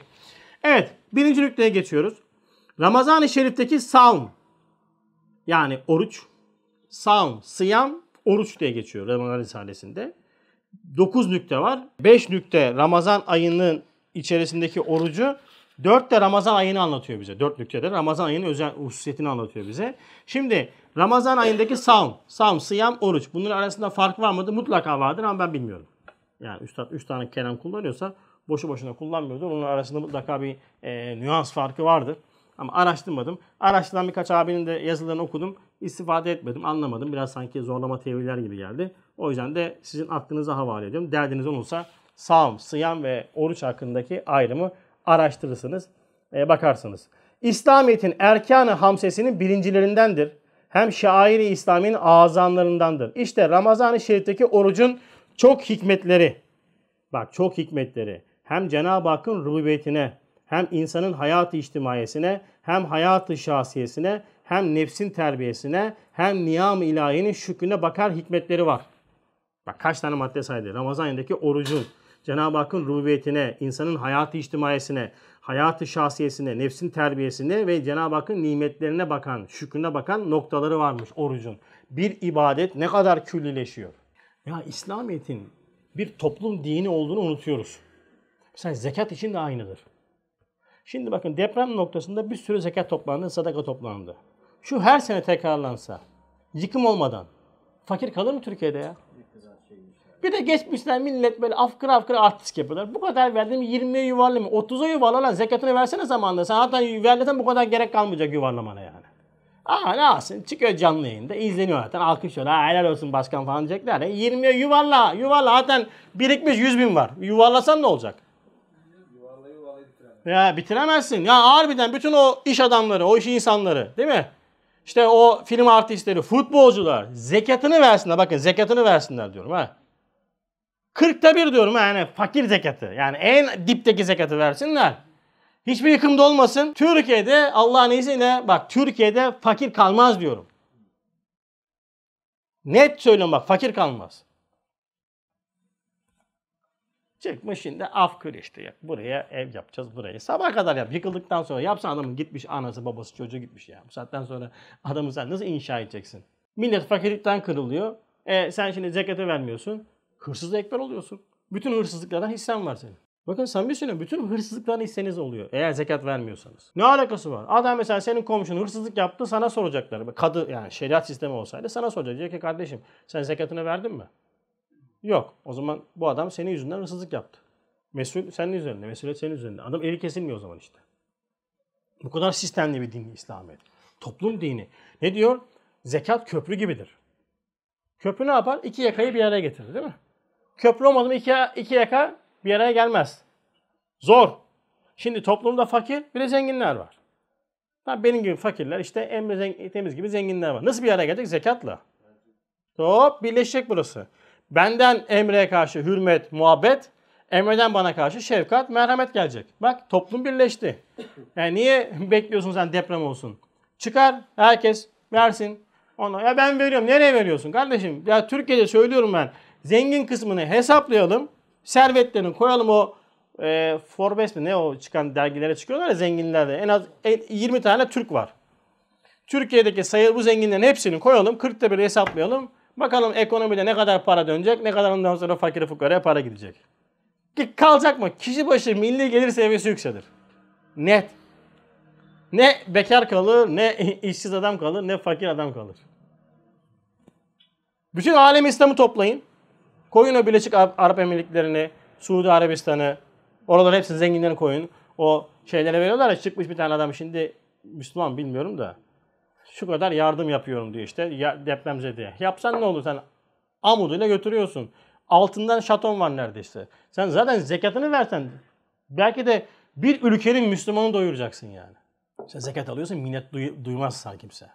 Speaker 1: Evet birinci nükteye geçiyoruz. Ramazan-ı Şerif'teki savm yani oruç, savm, sıyam, oruç diye geçiyor Ramazan Risalesi'nde. 9 nükte var. 5 nükte Ramazan ayının içerisindeki orucu 4 de Ramazan ayını anlatıyor bize. 4 nüktede Ramazan ayının özel hususiyetini anlatıyor bize. Şimdi Ramazan ayındaki savm, savm, sıyam, oruç. Bunların arasında fark var mıdır? Mutlaka vardır ama ben bilmiyorum. Yani üstad 3 tane kelam kullanıyorsa boşu boşuna kullanmıyordur. Onun arasında mutlaka bir e, nüans farkı vardır. Ama araştırmadım. Araştıran birkaç abinin de yazılarını okudum. İstifade etmedim, anlamadım. Biraz sanki zorlama teviller gibi geldi. O yüzden de sizin aklınıza havale ediyorum. Derdiniz olursa savm, sıyam ve oruç hakkındaki ayrımı araştırırsınız, e, bakarsınız. İslamiyet'in erkanı hamsesinin birincilerindendir. Hem şairi İslami'nin azanlarındandır. İşte Ramazan-ı Şerif'teki orucun çok hikmetleri. Bak çok hikmetleri. Hem Cenab-ı Hakk'ın rububiyetine, hem insanın hayatı içtimaiyesine, hem hayatı şahsiyesine, hem nefsin terbiyesine, hem niyam ilahinin şükrüne bakar hikmetleri var. Bak kaç tane madde saydı. Ramazan ayındaki orucun, Cenab-ı Hakk'ın rububiyetine, insanın hayatı içtimaiyesine, hayatı şahsiyesine, nefsin terbiyesine ve Cenab-ı Hakk'ın nimetlerine bakan, şükrüne bakan noktaları varmış orucun. Bir ibadet ne kadar küllileşiyor. Ya İslamiyet'in bir toplum dini olduğunu unutuyoruz. Mesela zekat için de aynıdır. Şimdi bakın deprem noktasında bir sürü zekat toplandı, sadaka toplandı. Şu her sene tekrarlansa, yıkım olmadan fakir kalır mı Türkiye'de ya? Bir de geçmişler millet böyle afkır afkır artist yapıyorlar. Bu kadar verdim 20'ye yuvarlayayım. 30'a yuvarla lan zekatını versene zamanında. Sen hatta yuvarlasan bu kadar gerek kalmayacak yuvarlamana yani. Aa ne alsın çıkıyor canlı yayında izleniyor zaten alkışlıyor. Ha helal olsun başkan falan diyecekler. Ya. 20'ye yuvarla yuvarla zaten birikmiş 100 bin var. Yuvarlasan ne olacak? Yuvarla yuvarla bitiremezsin. Ya bitiremezsin. Ya harbiden bütün o iş adamları, o iş insanları değil mi? İşte o film artistleri, futbolcular zekatını versinler. Bakın zekatını versinler diyorum ha. 40'ta bir diyorum yani fakir zekatı. Yani en dipteki zekatı versinler. Hiçbir yıkımda olmasın. Türkiye'de Allah'ın izniyle bak Türkiye'de fakir kalmaz diyorum. Net söylüyorum bak fakir kalmaz. Çıkmış şimdi afkır işte. Buraya ev yapacağız buraya. Sabah kadar yap. Yıkıldıktan sonra yapsan adamın gitmiş anası babası çocuğu gitmiş ya. Bu saatten sonra adamı sen nasıl inşa edeceksin? Millet fakirlikten kırılıyor. E, sen şimdi zekatı vermiyorsun. Hırsız ekber oluyorsun. Bütün hırsızlıklardan hissen var senin. Bakın samimi söylüyorum. Bütün hırsızlıkların hisseniz oluyor. Eğer zekat vermiyorsanız. Ne alakası var? Adam mesela senin komşun hırsızlık yaptı sana soracaklar. Kadı yani şeriat sistemi olsaydı sana soracak. Diyecek ki kardeşim sen zekatını verdin mi? Yok. O zaman bu adam senin yüzünden hırsızlık yaptı. Mesul senin üzerinde. Mesuliyet senin üzerinde. Adam eli kesilmiyor o zaman işte. Bu kadar sistemli bir din İslamiyet. Toplum dini. Ne diyor? Zekat köprü gibidir. Köprü ne yapar? İki yakayı bir araya getirir değil mi? Köprü olmadı mı iki, iki yaka bir araya gelmez. Zor. Şimdi toplumda fakir bir de zenginler var. Tabii benim gibi fakirler işte Emre temiz gibi zenginler var. Nasıl bir araya gelecek? Zekatla. Hop birleşecek burası. Benden Emre'ye karşı hürmet, muhabbet, Emre'den bana karşı şefkat, merhamet gelecek. Bak toplum birleşti. Yani niye bekliyorsun sen deprem olsun? Çıkar herkes versin. Ona ya ben veriyorum. Nereye veriyorsun kardeşim? Ya Türkiye'de söylüyorum ben. Zengin kısmını hesaplayalım. Servetlerini koyalım o e, Forbes mi ne o çıkan dergilere çıkıyorlar ya zenginlerde. En az 20 tane Türk var. Türkiye'deki sayı bu zenginlerin hepsini koyalım. 40'ta bir hesaplayalım. Bakalım ekonomide ne kadar para dönecek, ne kadar ondan sonra fakir fukaraya para gidecek. Ki kalacak mı? Kişi başı milli gelir seviyesi yükselir. Net. Ne bekar kalır, ne işsiz adam kalır, ne fakir adam kalır. Bütün alem İslam'ı toplayın. Koyun o Birleşik Arap Emirlikleri'ni, Suudi Arabistan'ı, oraları hepsini zenginlerini koyun. O şeylere veriyorlar ya çıkmış bir tane adam şimdi Müslüman bilmiyorum da şu kadar yardım yapıyorum diyor işte ya, depremzedeye. Yapsan ne olur sen amuduyla götürüyorsun. Altından şaton var neredeyse. Sen zaten zekatını versen belki de bir ülkenin Müslümanı doyuracaksın yani. Sen zekat alıyorsun minnet duy, duymaz kimse.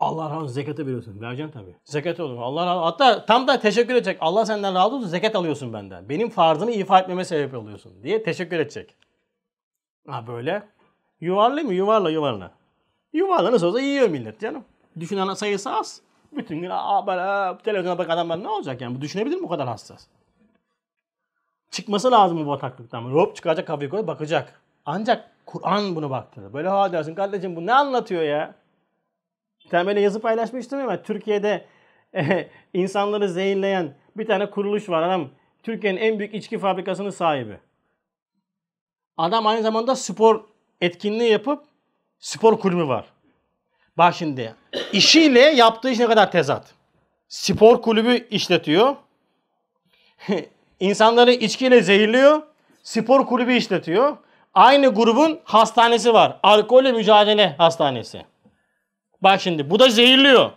Speaker 1: Allah razı olsun zekatı veriyorsun. Vereceksin tabii. Zekat olur. Allah razı Hatta tam da teşekkür edecek. Allah senden razı olsun zekat alıyorsun benden. Benim farzımı ifa etmeme sebep oluyorsun diye teşekkür edecek. Ha böyle. Yuvarlı mı? Yuvarla yuvarla. Yuvarla nasıl olsa yiyor millet canım. Düşünen sayısı az. Bütün gün aa, böyle, televizyona bak adamlar ne olacak yani? Bu düşünebilir mi bu kadar hassas? Çıkması lazım bu bataklıktan. Hop çıkacak kafayı koy bakacak. Ancak Kur'an bunu baktırır. Böyle ha dersin kardeşim bu ne anlatıyor ya? Sen böyle yazı paylaşmıştım ama Türkiye'de e, insanları zehirleyen bir tane kuruluş var. Adam Türkiye'nin en büyük içki fabrikasının sahibi. Adam aynı zamanda spor etkinliği yapıp spor kulübü var. Bak şimdi işiyle yaptığı iş ne kadar tezat. Spor kulübü işletiyor. İnsanları içkiyle zehirliyor. Spor kulübü işletiyor. Aynı grubun hastanesi var. Alkolle mücadele hastanesi. Bak şimdi bu da zehirliyor.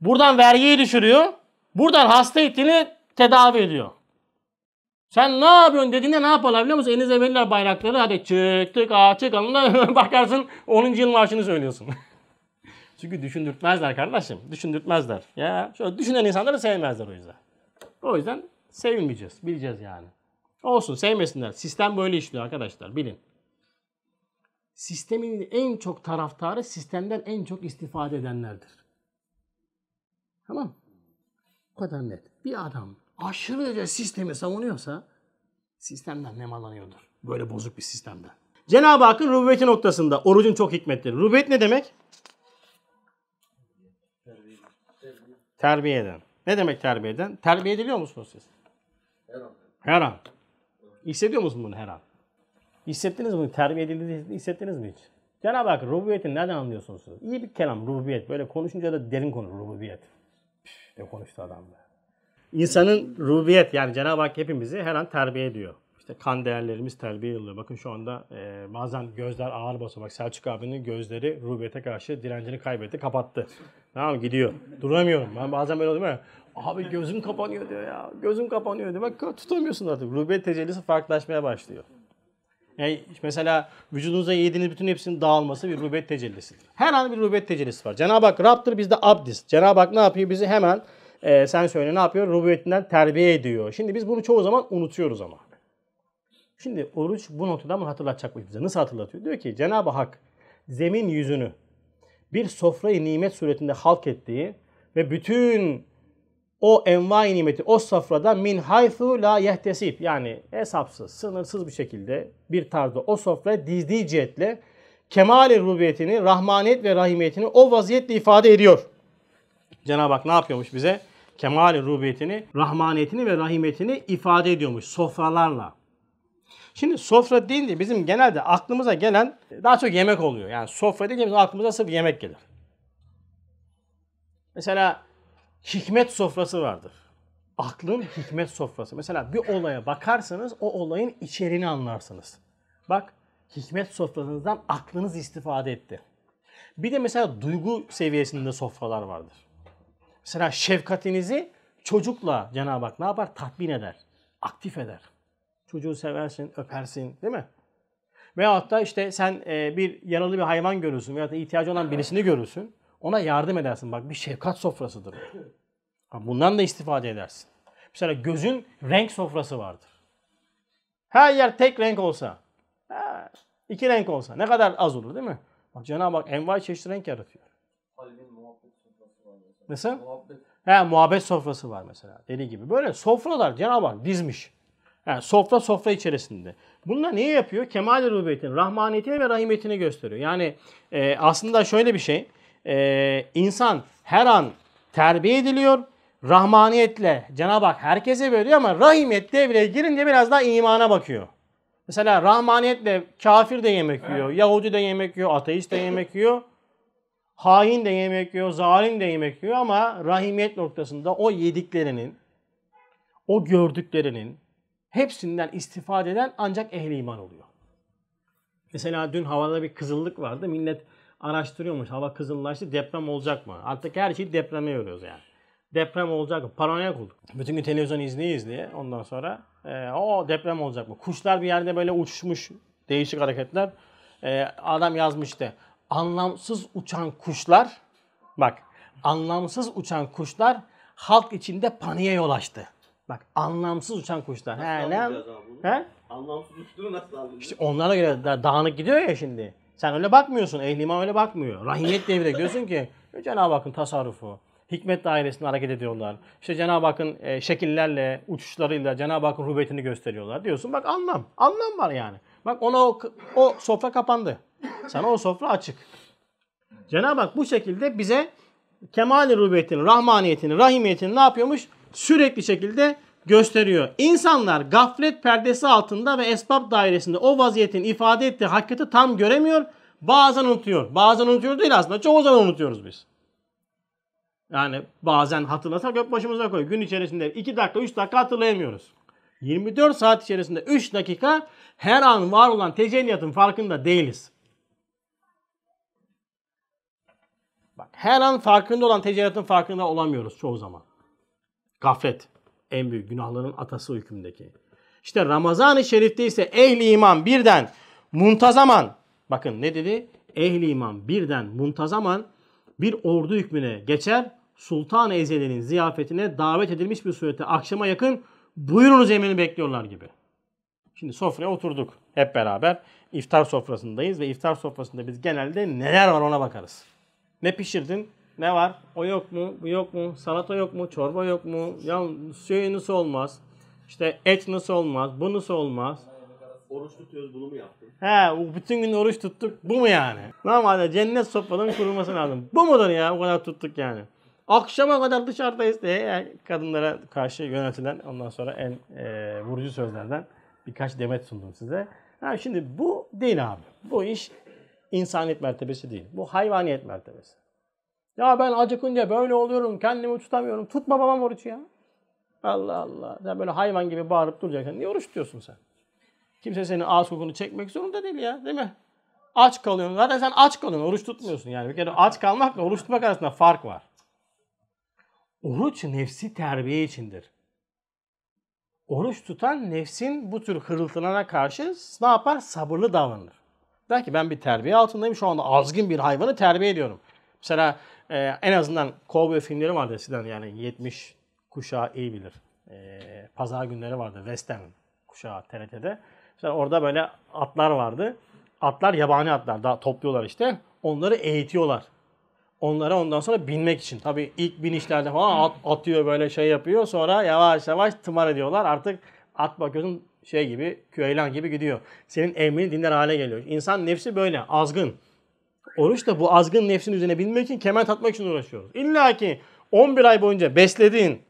Speaker 1: Buradan vergiyi düşürüyor. Buradan hasta ettiğini tedavi ediyor. Sen ne yapıyorsun dediğinde ne yaparlar biliyor musun? Elinize verirler bayrakları. Hadi çıktık ağa çıkalım bakarsın 10. yıl marşını söylüyorsun. Çünkü düşündürtmezler kardeşim. Düşündürtmezler. Ya şöyle düşünen insanları sevmezler o yüzden. O yüzden sevilmeyeceğiz. Bileceğiz yani. Olsun sevmesinler. Sistem böyle işliyor arkadaşlar. Bilin. Sistemin en çok taraftarı sistemden en çok istifade edenlerdir. Tamam Bu kadar net. Bir adam aşırıca sistemi savunuyorsa sistemden nemalanıyordur. Böyle bozuk bir sistemden. Cenab-ı Hakk'ın rububiyeti noktasında orucun çok hikmetleri. Rububiyet ne demek? Terbiye eden. Ne demek terbiye eden? Terbiye ediliyor musunuz siz? Her an. Her an. Hissediyor musun bunu her an? Hissettiniz mi? Terbiye edildiğini hissettiniz mi hiç? Cenab-ı Hak rububiyeti nereden anlıyorsunuz siz? İyi bir kelam rububiyet. Böyle konuşunca da derin konu rububiyet. Ne konuştu adam be. İnsanın rububiyet yani Cenab-ı Hak hepimizi her an terbiye ediyor. İşte kan değerlerimiz terbiye ediliyor. Bakın şu anda e, bazen gözler ağır basıyor. Bak Selçuk abinin gözleri rububiyete karşı direncini kaybetti, kapattı. Tamam gidiyor. Duramıyorum. Ben bazen böyle oluyor ya. Abi gözüm kapanıyor diyor ya. Gözüm kapanıyor diyor. Bak tutamıyorsun artık. Rububiyet tecellisi farklılaşmaya başlıyor. Yani mesela vücudunuza yediğiniz bütün hepsinin dağılması bir rububiyet tecellisidir. Her an bir rububiyet tecellisi var. Cenab-ı Hak Rab'dır, biz de abdiz. Cenab-ı Hak ne yapıyor? Bizi hemen e, sen söyle ne yapıyor? Rububiyetinden terbiye ediyor. Şimdi biz bunu çoğu zaman unutuyoruz ama. Şimdi oruç bu noktada mı hatırlatacakmış bize? Nasıl hatırlatıyor? Diyor ki Cenab-ı Hak zemin yüzünü bir sofrayı nimet suretinde halk ettiği ve bütün o envai nimeti o sofrada min haythu la yehtesib yani hesapsız, sınırsız bir şekilde bir tarzda o sofraya dizdiği cihetle kemal-i rububiyetini, rahmaniyet ve rahimiyetini o vaziyetle ifade ediyor. Cenab-ı Hak ne yapıyormuş bize? Kemal-i rububiyetini, rahmaniyetini ve rahimiyetini ifade ediyormuş sofralarla. Şimdi sofra deyince bizim genelde aklımıza gelen daha çok yemek oluyor. Yani sofra bizim aklımıza sırf yemek gelir. Mesela hikmet sofrası vardır. Aklın hikmet sofrası. Mesela bir olaya bakarsanız o olayın içeriğini anlarsınız. Bak hikmet sofrasınızdan aklınız istifade etti. Bir de mesela duygu seviyesinde sofralar vardır. Mesela şefkatinizi çocukla Cenab-ı Hak ne yapar? Tatmin eder. Aktif eder. Çocuğu seversin, öpersin değil mi? Veyahut da işte sen e, bir yaralı bir hayvan görürsün veyahut da ihtiyacı olan birisini görürsün. Ona yardım edersin. Bak bir şefkat sofrasıdır. Bundan da istifade edersin. Mesela gözün renk sofrası vardır. Her yer tek renk olsa, iki renk olsa ne kadar az olur değil mi? Bak Cenab-ı Hak envai çeşitli renk yaratıyor.
Speaker 2: Kalbin muhabbet sofrası var mesela.
Speaker 1: Mesela?
Speaker 2: Muhabbet.
Speaker 1: He, muhabbet sofrası var mesela. Deli gibi. Böyle sofralar Cenab-ı Hak dizmiş. Yani sofra sofra içerisinde. Bunlar niye yapıyor? Kemal-i rubiyetin, rahmaniyetini ve rahimiyetini gösteriyor. Yani e, aslında şöyle bir şey. E, insan her an terbiye ediliyor. Rahmaniyetle Cenab-ı Hak herkese veriyor ama rahimiyet devreye girince biraz daha imana bakıyor. Mesela rahmaniyetle kafir de yemek yiyor, Yahudi de yemek yiyor, ateist de yemek yiyor. Hain de yemek yiyor, zalim de yemek yiyor ama rahimiyet noktasında o yediklerinin, o gördüklerinin hepsinden istifade eden ancak ehli iman oluyor. Mesela dün havada bir kızıllık vardı. Millet araştırıyormuş. Hava kızıllaştı. Deprem olacak mı? Artık her şeyi depreme yoruyoruz yani. Deprem olacak mı? Paranoyak olduk. Bütün gün televizyon izleye izleye ondan sonra e, o deprem olacak mı? Kuşlar bir yerde böyle uçmuş. Değişik hareketler. E, adam yazmıştı. Anlamsız uçan kuşlar bak anlamsız uçan kuşlar halk içinde paniğe yol açtı. Bak anlamsız uçan kuşlar. He, ne?
Speaker 2: anlayacağız abi bunu?
Speaker 1: He?
Speaker 2: Anlamsız uçtuğunu nasıl anlayacağız?
Speaker 1: İşte onlara göre da dağınık gidiyor ya şimdi. Sen öyle bakmıyorsun. Ehli iman öyle bakmıyor. Rahimiyet devrede diyorsun ki Cenab-ı Hakk'ın tasarrufu. Hikmet dairesinde hareket ediyorlar. İşte Cenab-ı Hakk'ın e, şekillerle, uçuşlarıyla Cenab-ı Hakk'ın rubiyetini gösteriyorlar. Diyorsun bak anlam. Anlam var yani. Bak ona o, o sofra kapandı. Sana o sofra açık. Cenab-ı Hak bu şekilde bize kemal-i rubiyetini, rahmaniyetini, rahimiyetini ne yapıyormuş? Sürekli şekilde gösteriyor. İnsanlar gaflet perdesi altında ve esbab dairesinde o vaziyetin ifade ettiği hakikati tam göremiyor. Bazen unutuyor. Bazen unutuyor değil aslında. Çoğu zaman unutuyoruz biz. Yani bazen hatırlasak yok başımıza koy. Gün içerisinde 2 dakika 3 dakika hatırlayamıyoruz. 24 saat içerisinde 3 dakika her an var olan tecelliyatın farkında değiliz. Bak her an farkında olan tecelliyatın farkında olamıyoruz çoğu zaman. Gaflet en büyük günahların atası hükümdeki. İşte Ramazan-ı Şerif'te ise ehli iman birden muntazaman bakın ne dedi? Ehli iman birden muntazaman bir ordu hükmüne geçer. Sultan-ı Ezeli'nin ziyafetine davet edilmiş bir surette akşama yakın buyurunuz emrini bekliyorlar gibi. Şimdi sofraya oturduk hep beraber. İftar sofrasındayız ve iftar sofrasında biz genelde neler var ona bakarız. Ne pişirdin? Ne var? O yok mu? Bu yok mu? Salata yok mu? Çorba yok mu? Ya şey nasıl olmaz? İşte et nasıl olmaz? Bu nasıl olmaz?
Speaker 2: Oruç tutuyoruz bunu mu yaptın?
Speaker 1: He, bütün gün oruç tuttuk. Bu mu yani? Normalde cennet sofraların kurulması lazım. Bu mudur ya? O kadar tuttuk yani. Akşama kadar dışarıdayız diye yani kadınlara karşı yönetilen ondan sonra en e, vurucu sözlerden birkaç demet sundum size. Ha, şimdi bu değil abi. Bu iş insaniyet mertebesi değil. Bu hayvaniyet mertebesi. Ya ben acıkınca böyle oluyorum, kendimi tutamıyorum. Tutma babam oruç ya. Allah Allah. Sen böyle hayvan gibi bağırıp duracaksın. Niye oruç tutuyorsun sen? Kimse senin ağız kokunu çekmek zorunda değil ya. Değil mi? Aç kalıyorsun. Zaten sen aç kalıyorsun. Oruç tutmuyorsun yani. Bir kere aç kalmakla oruç tutmak arasında fark var. Oruç nefsi terbiye içindir. Oruç tutan nefsin bu tür hırıltılarına karşı ne yapar? Sabırlı davranır. Der ki ben bir terbiye altındayım. Şu anda azgın bir hayvanı terbiye ediyorum. Mesela e, en azından kovboy filmleri vardı eskiden yani 70 kuşağı iyi bilir. E, pazar günleri vardı western kuşağı TRT'de. Mesela orada böyle atlar vardı. Atlar yabani atlar. Daha topluyorlar işte. Onları eğitiyorlar. Onlara ondan sonra binmek için. Tabii ilk binişlerde falan at atıyor böyle şey yapıyor. Sonra yavaş yavaş tımar ediyorlar. Artık at bakıyorsun şey gibi, küheylan gibi gidiyor. Senin emrini dinler hale geliyor. İnsan nefsi böyle azgın. Oruç da bu azgın nefsin üzerine binmek için kemer tatmak için uğraşıyoruz. İlla ki 11 ay boyunca beslediğin,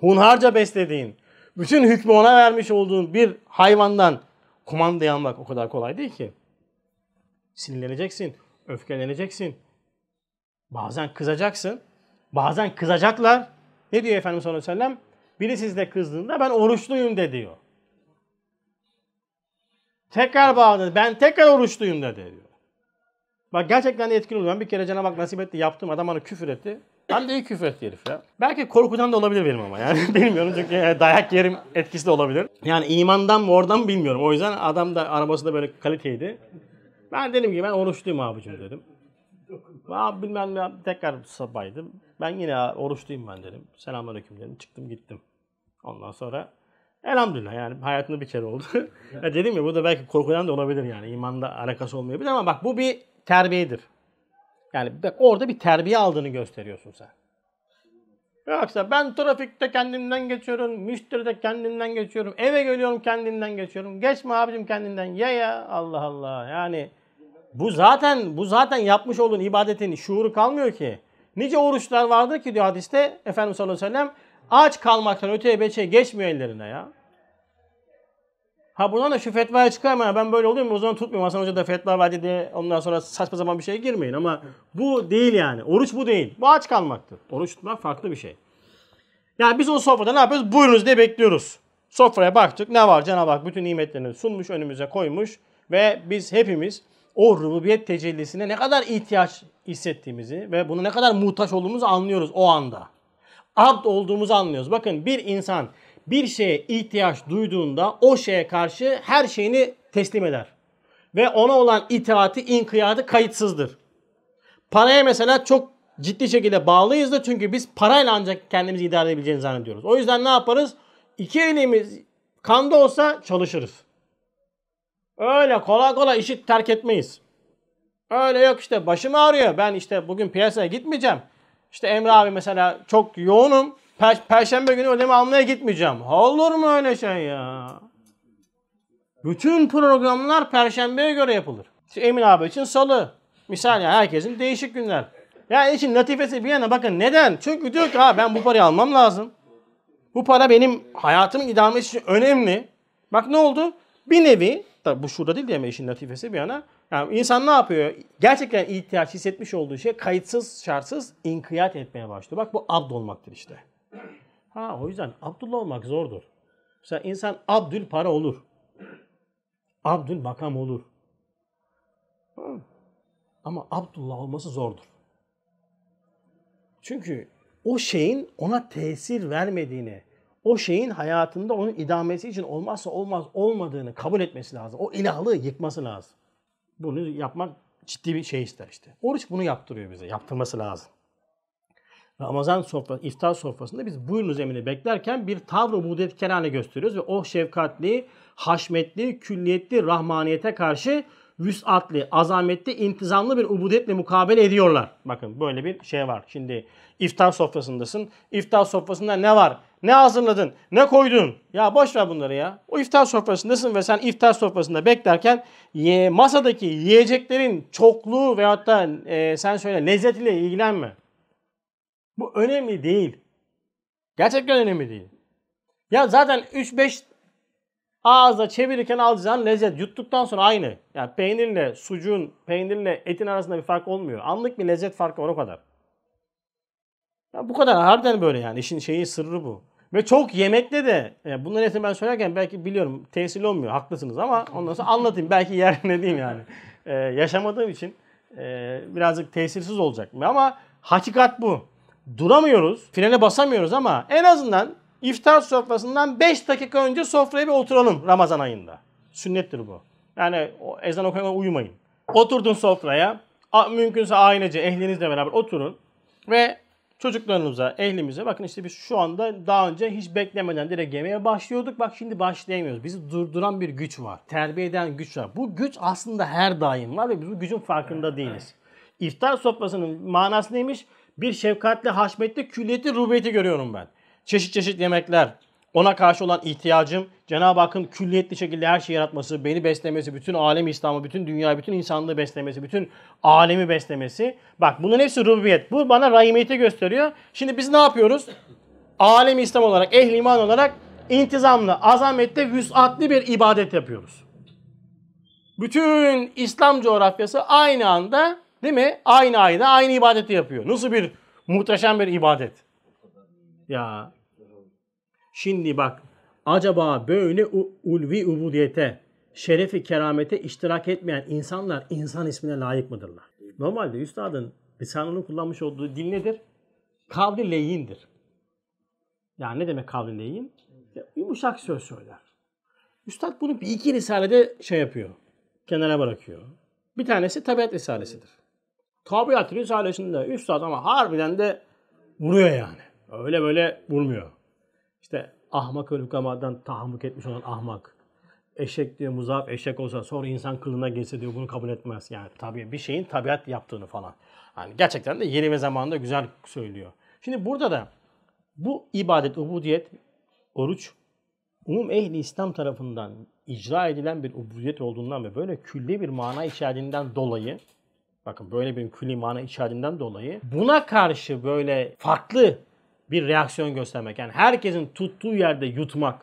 Speaker 1: hunharca beslediğin, bütün hükmü ona vermiş olduğun bir hayvandan kumandayı almak o kadar kolay değil ki. Sinirleneceksin, öfkeleneceksin. Bazen kızacaksın. Bazen kızacaklar. Ne diyor Efendimiz sallallahu aleyhi ve sellem? Biri sizde kızdığında ben oruçluyum de diyor. Tekrar bağladı. Ben tekrar oruçluyum dedi diyor. Bak gerçekten de etkili oluyor. Ben bir kere Cenab-ı Hak nasip etti yaptım. Adam bana küfür etti. Ben de iyi küfür etti herif ya. Belki korkudan da olabilir benim ama yani bilmiyorum çünkü yani dayak yerim etkisi de olabilir. Yani imandan mı oradan mı bilmiyorum. O yüzden adam da arabası da böyle kaliteydi. Ben dedim ki ben oruçluyum abicim dedim. Abi bilmem ne tekrar sabahıydım. Ben yine oruçluyum ben dedim. Selamünaleyküm dedim. Çıktım gittim. Ondan sonra elhamdülillah yani hayatımda bir kere oldu. dedim ya bu da belki korkudan da olabilir yani. imanla alakası olmayabilir ama bak bu bir terbiyedir. Yani bak orada bir terbiye aldığını gösteriyorsun sen. Yoksa ben trafikte kendimden geçiyorum, müşteride kendimden geçiyorum, eve geliyorum kendimden geçiyorum. Geçme abicim kendinden ye ya Allah Allah. Yani bu zaten bu zaten yapmış olduğun ibadetin şuuru kalmıyor ki. Nice oruçlar vardır ki diyor hadiste Efendimiz sallallahu aleyhi ve sellem aç kalmaktan öteye beçe geçmiyor ellerine ya. Ha buradan da şu fetvaya çıkarma ben böyle oluyor mu o zaman tutmuyorum. Hasan Hoca da fetva verdi diye ondan sonra saçma zaman bir şeye girmeyin ama bu değil yani. Oruç bu değil. Bu aç kalmaktır. Oruç tutmak farklı bir şey. Yani biz o sofrada ne yapıyoruz? Buyurunuz diye bekliyoruz. Sofraya baktık. Ne var? Cenab-ı Hak bütün nimetlerini sunmuş, önümüze koymuş. Ve biz hepimiz o rububiyet tecellisine ne kadar ihtiyaç hissettiğimizi ve bunu ne kadar muhtaç olduğumuzu anlıyoruz o anda. Abd olduğumuzu anlıyoruz. Bakın bir insan bir şeye ihtiyaç duyduğunda o şeye karşı her şeyini teslim eder. Ve ona olan itaati, inkiyadı kayıtsızdır. Paraya mesela çok ciddi şekilde bağlıyızdır. Çünkü biz parayla ancak kendimizi idare edebileceğini zannediyoruz. O yüzden ne yaparız? İki elimiz kanda olsa çalışırız. Öyle kolay kolay işi terk etmeyiz. Öyle yok işte başım ağrıyor. Ben işte bugün piyasaya gitmeyeceğim. İşte Emre abi mesela çok yoğunum. Per- Perşembe günü ödeme almaya gitmeyeceğim. Olur mu öyle şey ya? Bütün programlar Perşembeye göre yapılır. Emin abi için salı. Misal yani herkesin değişik günler. Yani için latifesi bir yana bakın neden? Çünkü diyor ki ha ben bu parayı almam lazım. Bu para benim hayatımın idamesi için önemli. Bak ne oldu? Bir nevi, tabi bu şurada değil diye mi işin latifesi bir yana. Yani insan ne yapıyor? Gerçekten ihtiyaç hissetmiş olduğu şey kayıtsız şartsız inkiyat etmeye başlıyor. Bak bu abd olmaktır işte. Ha o yüzden Abdullah olmak zordur. Mesela insan Abdül para olur. Abdül makam olur. Ha. Ama Abdullah olması zordur. Çünkü o şeyin ona tesir vermediğini, o şeyin hayatında onun idamesi için olmazsa olmaz olmadığını kabul etmesi lazım. O ilahlığı yıkması lazım. Bunu yapmak ciddi bir şey ister işte. Oruç bunu yaptırıyor bize. Yaptırması lazım. Ramazan sofrası, iftar sofrasında biz buyurunuz emini beklerken bir tavrı ubudiyet kerane gösteriyoruz ve o şefkatli, haşmetli, külliyetli rahmaniyete karşı vüsatli, azametli, intizamlı bir ubudiyetle mukabele ediyorlar. Bakın böyle bir şey var. Şimdi iftar sofrasındasın. İftar sofrasında ne var? Ne hazırladın? Ne koydun? Ya boş ver bunları ya. O iftar sofrasındasın ve sen iftar sofrasında beklerken ye, masadaki yiyeceklerin çokluğu veyahut da e, sen söyle lezzetiyle ilgilenme. Bu önemli değil. Gerçekten önemli değil. Ya zaten 3-5 ağızda çevirirken alacağın lezzet yuttuktan sonra aynı. Yani peynirle sucuğun, peynirle etin arasında bir fark olmuyor. Anlık bir lezzet farkı var o kadar. Ya bu kadar harbiden böyle yani işin şeyi sırrı bu. Ve çok yemekte de yani bunların hepsini ben söylerken belki biliyorum tesirli olmuyor haklısınız ama ondan sonra anlatayım belki yerine diyeyim yani. Ee, yaşamadığım için e, birazcık tesirsiz olacak ama hakikat bu. Duramıyoruz, frene basamıyoruz ama en azından iftar sofrasından 5 dakika önce sofraya bir oturalım Ramazan ayında. Sünnettir bu. Yani o ezan okumaya uyumayın. Oturdun sofraya, mümkünse ailece, ehlinizle beraber oturun ve çocuklarınıza, ehlimize bakın işte biz şu anda daha önce hiç beklemeden direkt yemeğe başlıyorduk. Bak şimdi başlayamıyoruz. Bizi durduran bir güç var. Terbiye eden güç var. Bu güç aslında her daim var ve biz bu gücün farkında değiliz. İftar sofrasının manası neymiş? Bir şefkatli, haşmetli, külliyetli rubiyeti görüyorum ben. Çeşit çeşit yemekler, ona karşı olan ihtiyacım, Cenab-ı Hakk'ın külliyetli şekilde her şeyi yaratması, beni beslemesi, bütün alem İslam'ı, bütün dünyayı, bütün insanlığı beslemesi, bütün alemi beslemesi. Bak bunun hepsi rububiyet. Bu bana rahimiyeti gösteriyor. Şimdi biz ne yapıyoruz? Alem İslam olarak, ehli iman olarak intizamlı, azametli, vüsatli bir ibadet yapıyoruz. Bütün İslam coğrafyası aynı anda değil mi? Aynı ayda aynı ibadeti yapıyor. Nasıl bir muhteşem bir ibadet. Ya Şimdi bak acaba böyle ulvi ubudiyete, şerefi keramete iştirak etmeyen insanlar insan ismine layık mıdırlar? Normalde üstadın lisanının kullanmış olduğu dil nedir? Kavli leyindir. Yani ne demek kavli leyin? Yumuşak söz söyler. Üstad bunu bir iki risalede şey yapıyor. Kenara bırakıyor. Bir tanesi tabiat risalesidir. Tabiat risalesinde üstad ama harbiden de vuruyor yani. Öyle böyle vurmuyor. İşte ahmak hükamadan tahammük etmiş olan ahmak. Eşek diyor muzaf eşek olsa sonra insan kılına geçse diyor bunu kabul etmez. Yani tabii bir şeyin tabiat yaptığını falan. Yani gerçekten de yeri ve zamanında güzel söylüyor. Şimdi burada da bu ibadet, ubudiyet, oruç umum ehli İslam tarafından icra edilen bir ubudiyet olduğundan ve böyle külli bir mana içerdiğinden dolayı bakın böyle bir külli mana içerdiğinden dolayı buna karşı böyle farklı bir reaksiyon göstermek. Yani herkesin tuttuğu yerde yutmak,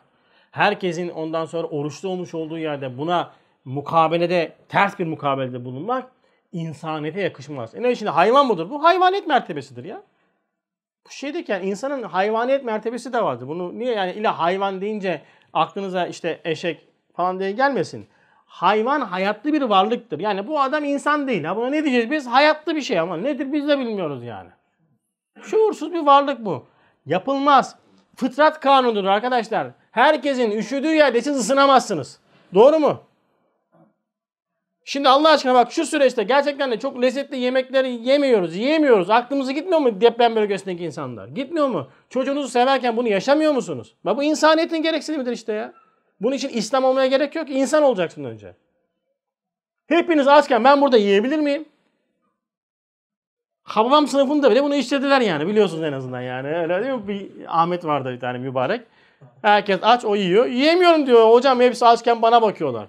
Speaker 1: herkesin ondan sonra oruçlu olmuş olduğu yerde buna mukabelede, ters bir mukabelede bulunmak insaniyete yakışmaz. E ne şimdi hayvan mıdır? Bu hayvaniyet mertebesidir ya. Bu şeydeki yani insanın hayvaniyet mertebesi de vardır. Bunu niye yani illa hayvan deyince aklınıza işte eşek falan diye gelmesin. Hayvan hayatlı bir varlıktır. Yani bu adam insan değil. Ha buna ne diyeceğiz biz? Hayatlı bir şey ama nedir biz de bilmiyoruz yani. Şuursuz bir varlık bu. Yapılmaz. Fıtrat kanunudur arkadaşlar. Herkesin üşüdüğü yerde siz ısınamazsınız. Doğru mu? Şimdi Allah aşkına bak şu süreçte gerçekten de çok lezzetli yemekleri yemiyoruz, yiyemiyoruz. Aklımızı gitmiyor mu deprem bölgesindeki insanlar? Gitmiyor mu? Çocuğunuzu severken bunu yaşamıyor musunuz? Bak bu insaniyetin gereksinimidir işte ya. Bunun için İslam olmaya gerek yok insan olacaksın önce. Hepiniz açken ben burada yiyebilir miyim? Hababam sınıfında bile bunu işlediler yani biliyorsunuz en azından yani. Öyle değil mi? Bir Ahmet vardı bir tane mübarek. Herkes aç o yiyor. Yiyemiyorum diyor. Hocam hepsi açken bana bakıyorlar.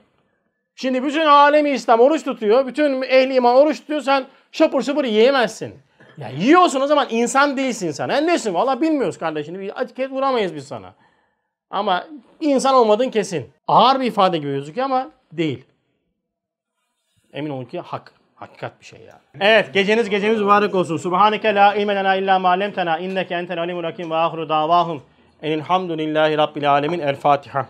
Speaker 1: Şimdi bütün alemi İslam oruç tutuyor. Bütün ehli iman oruç tutuyor. Sen şapır şapır yiyemezsin. Ya yiyorsun o zaman insan değilsin sen. Yani nesin? Valla bilmiyoruz kardeşini. Bir etiket vuramayız biz sana. Ama insan olmadın kesin. Ağır bir ifade gibi gözüküyor ama değil. Emin olun ki hak. Hakikat bir şey yani. Evet geceniz gecemiz mübarek olsun. Subhaneke la ilme lena illa ma allamtena inneke entel alimul hakim ve ahiru davahum. Elhamdülillahi rabbil alemin. El Fatiha.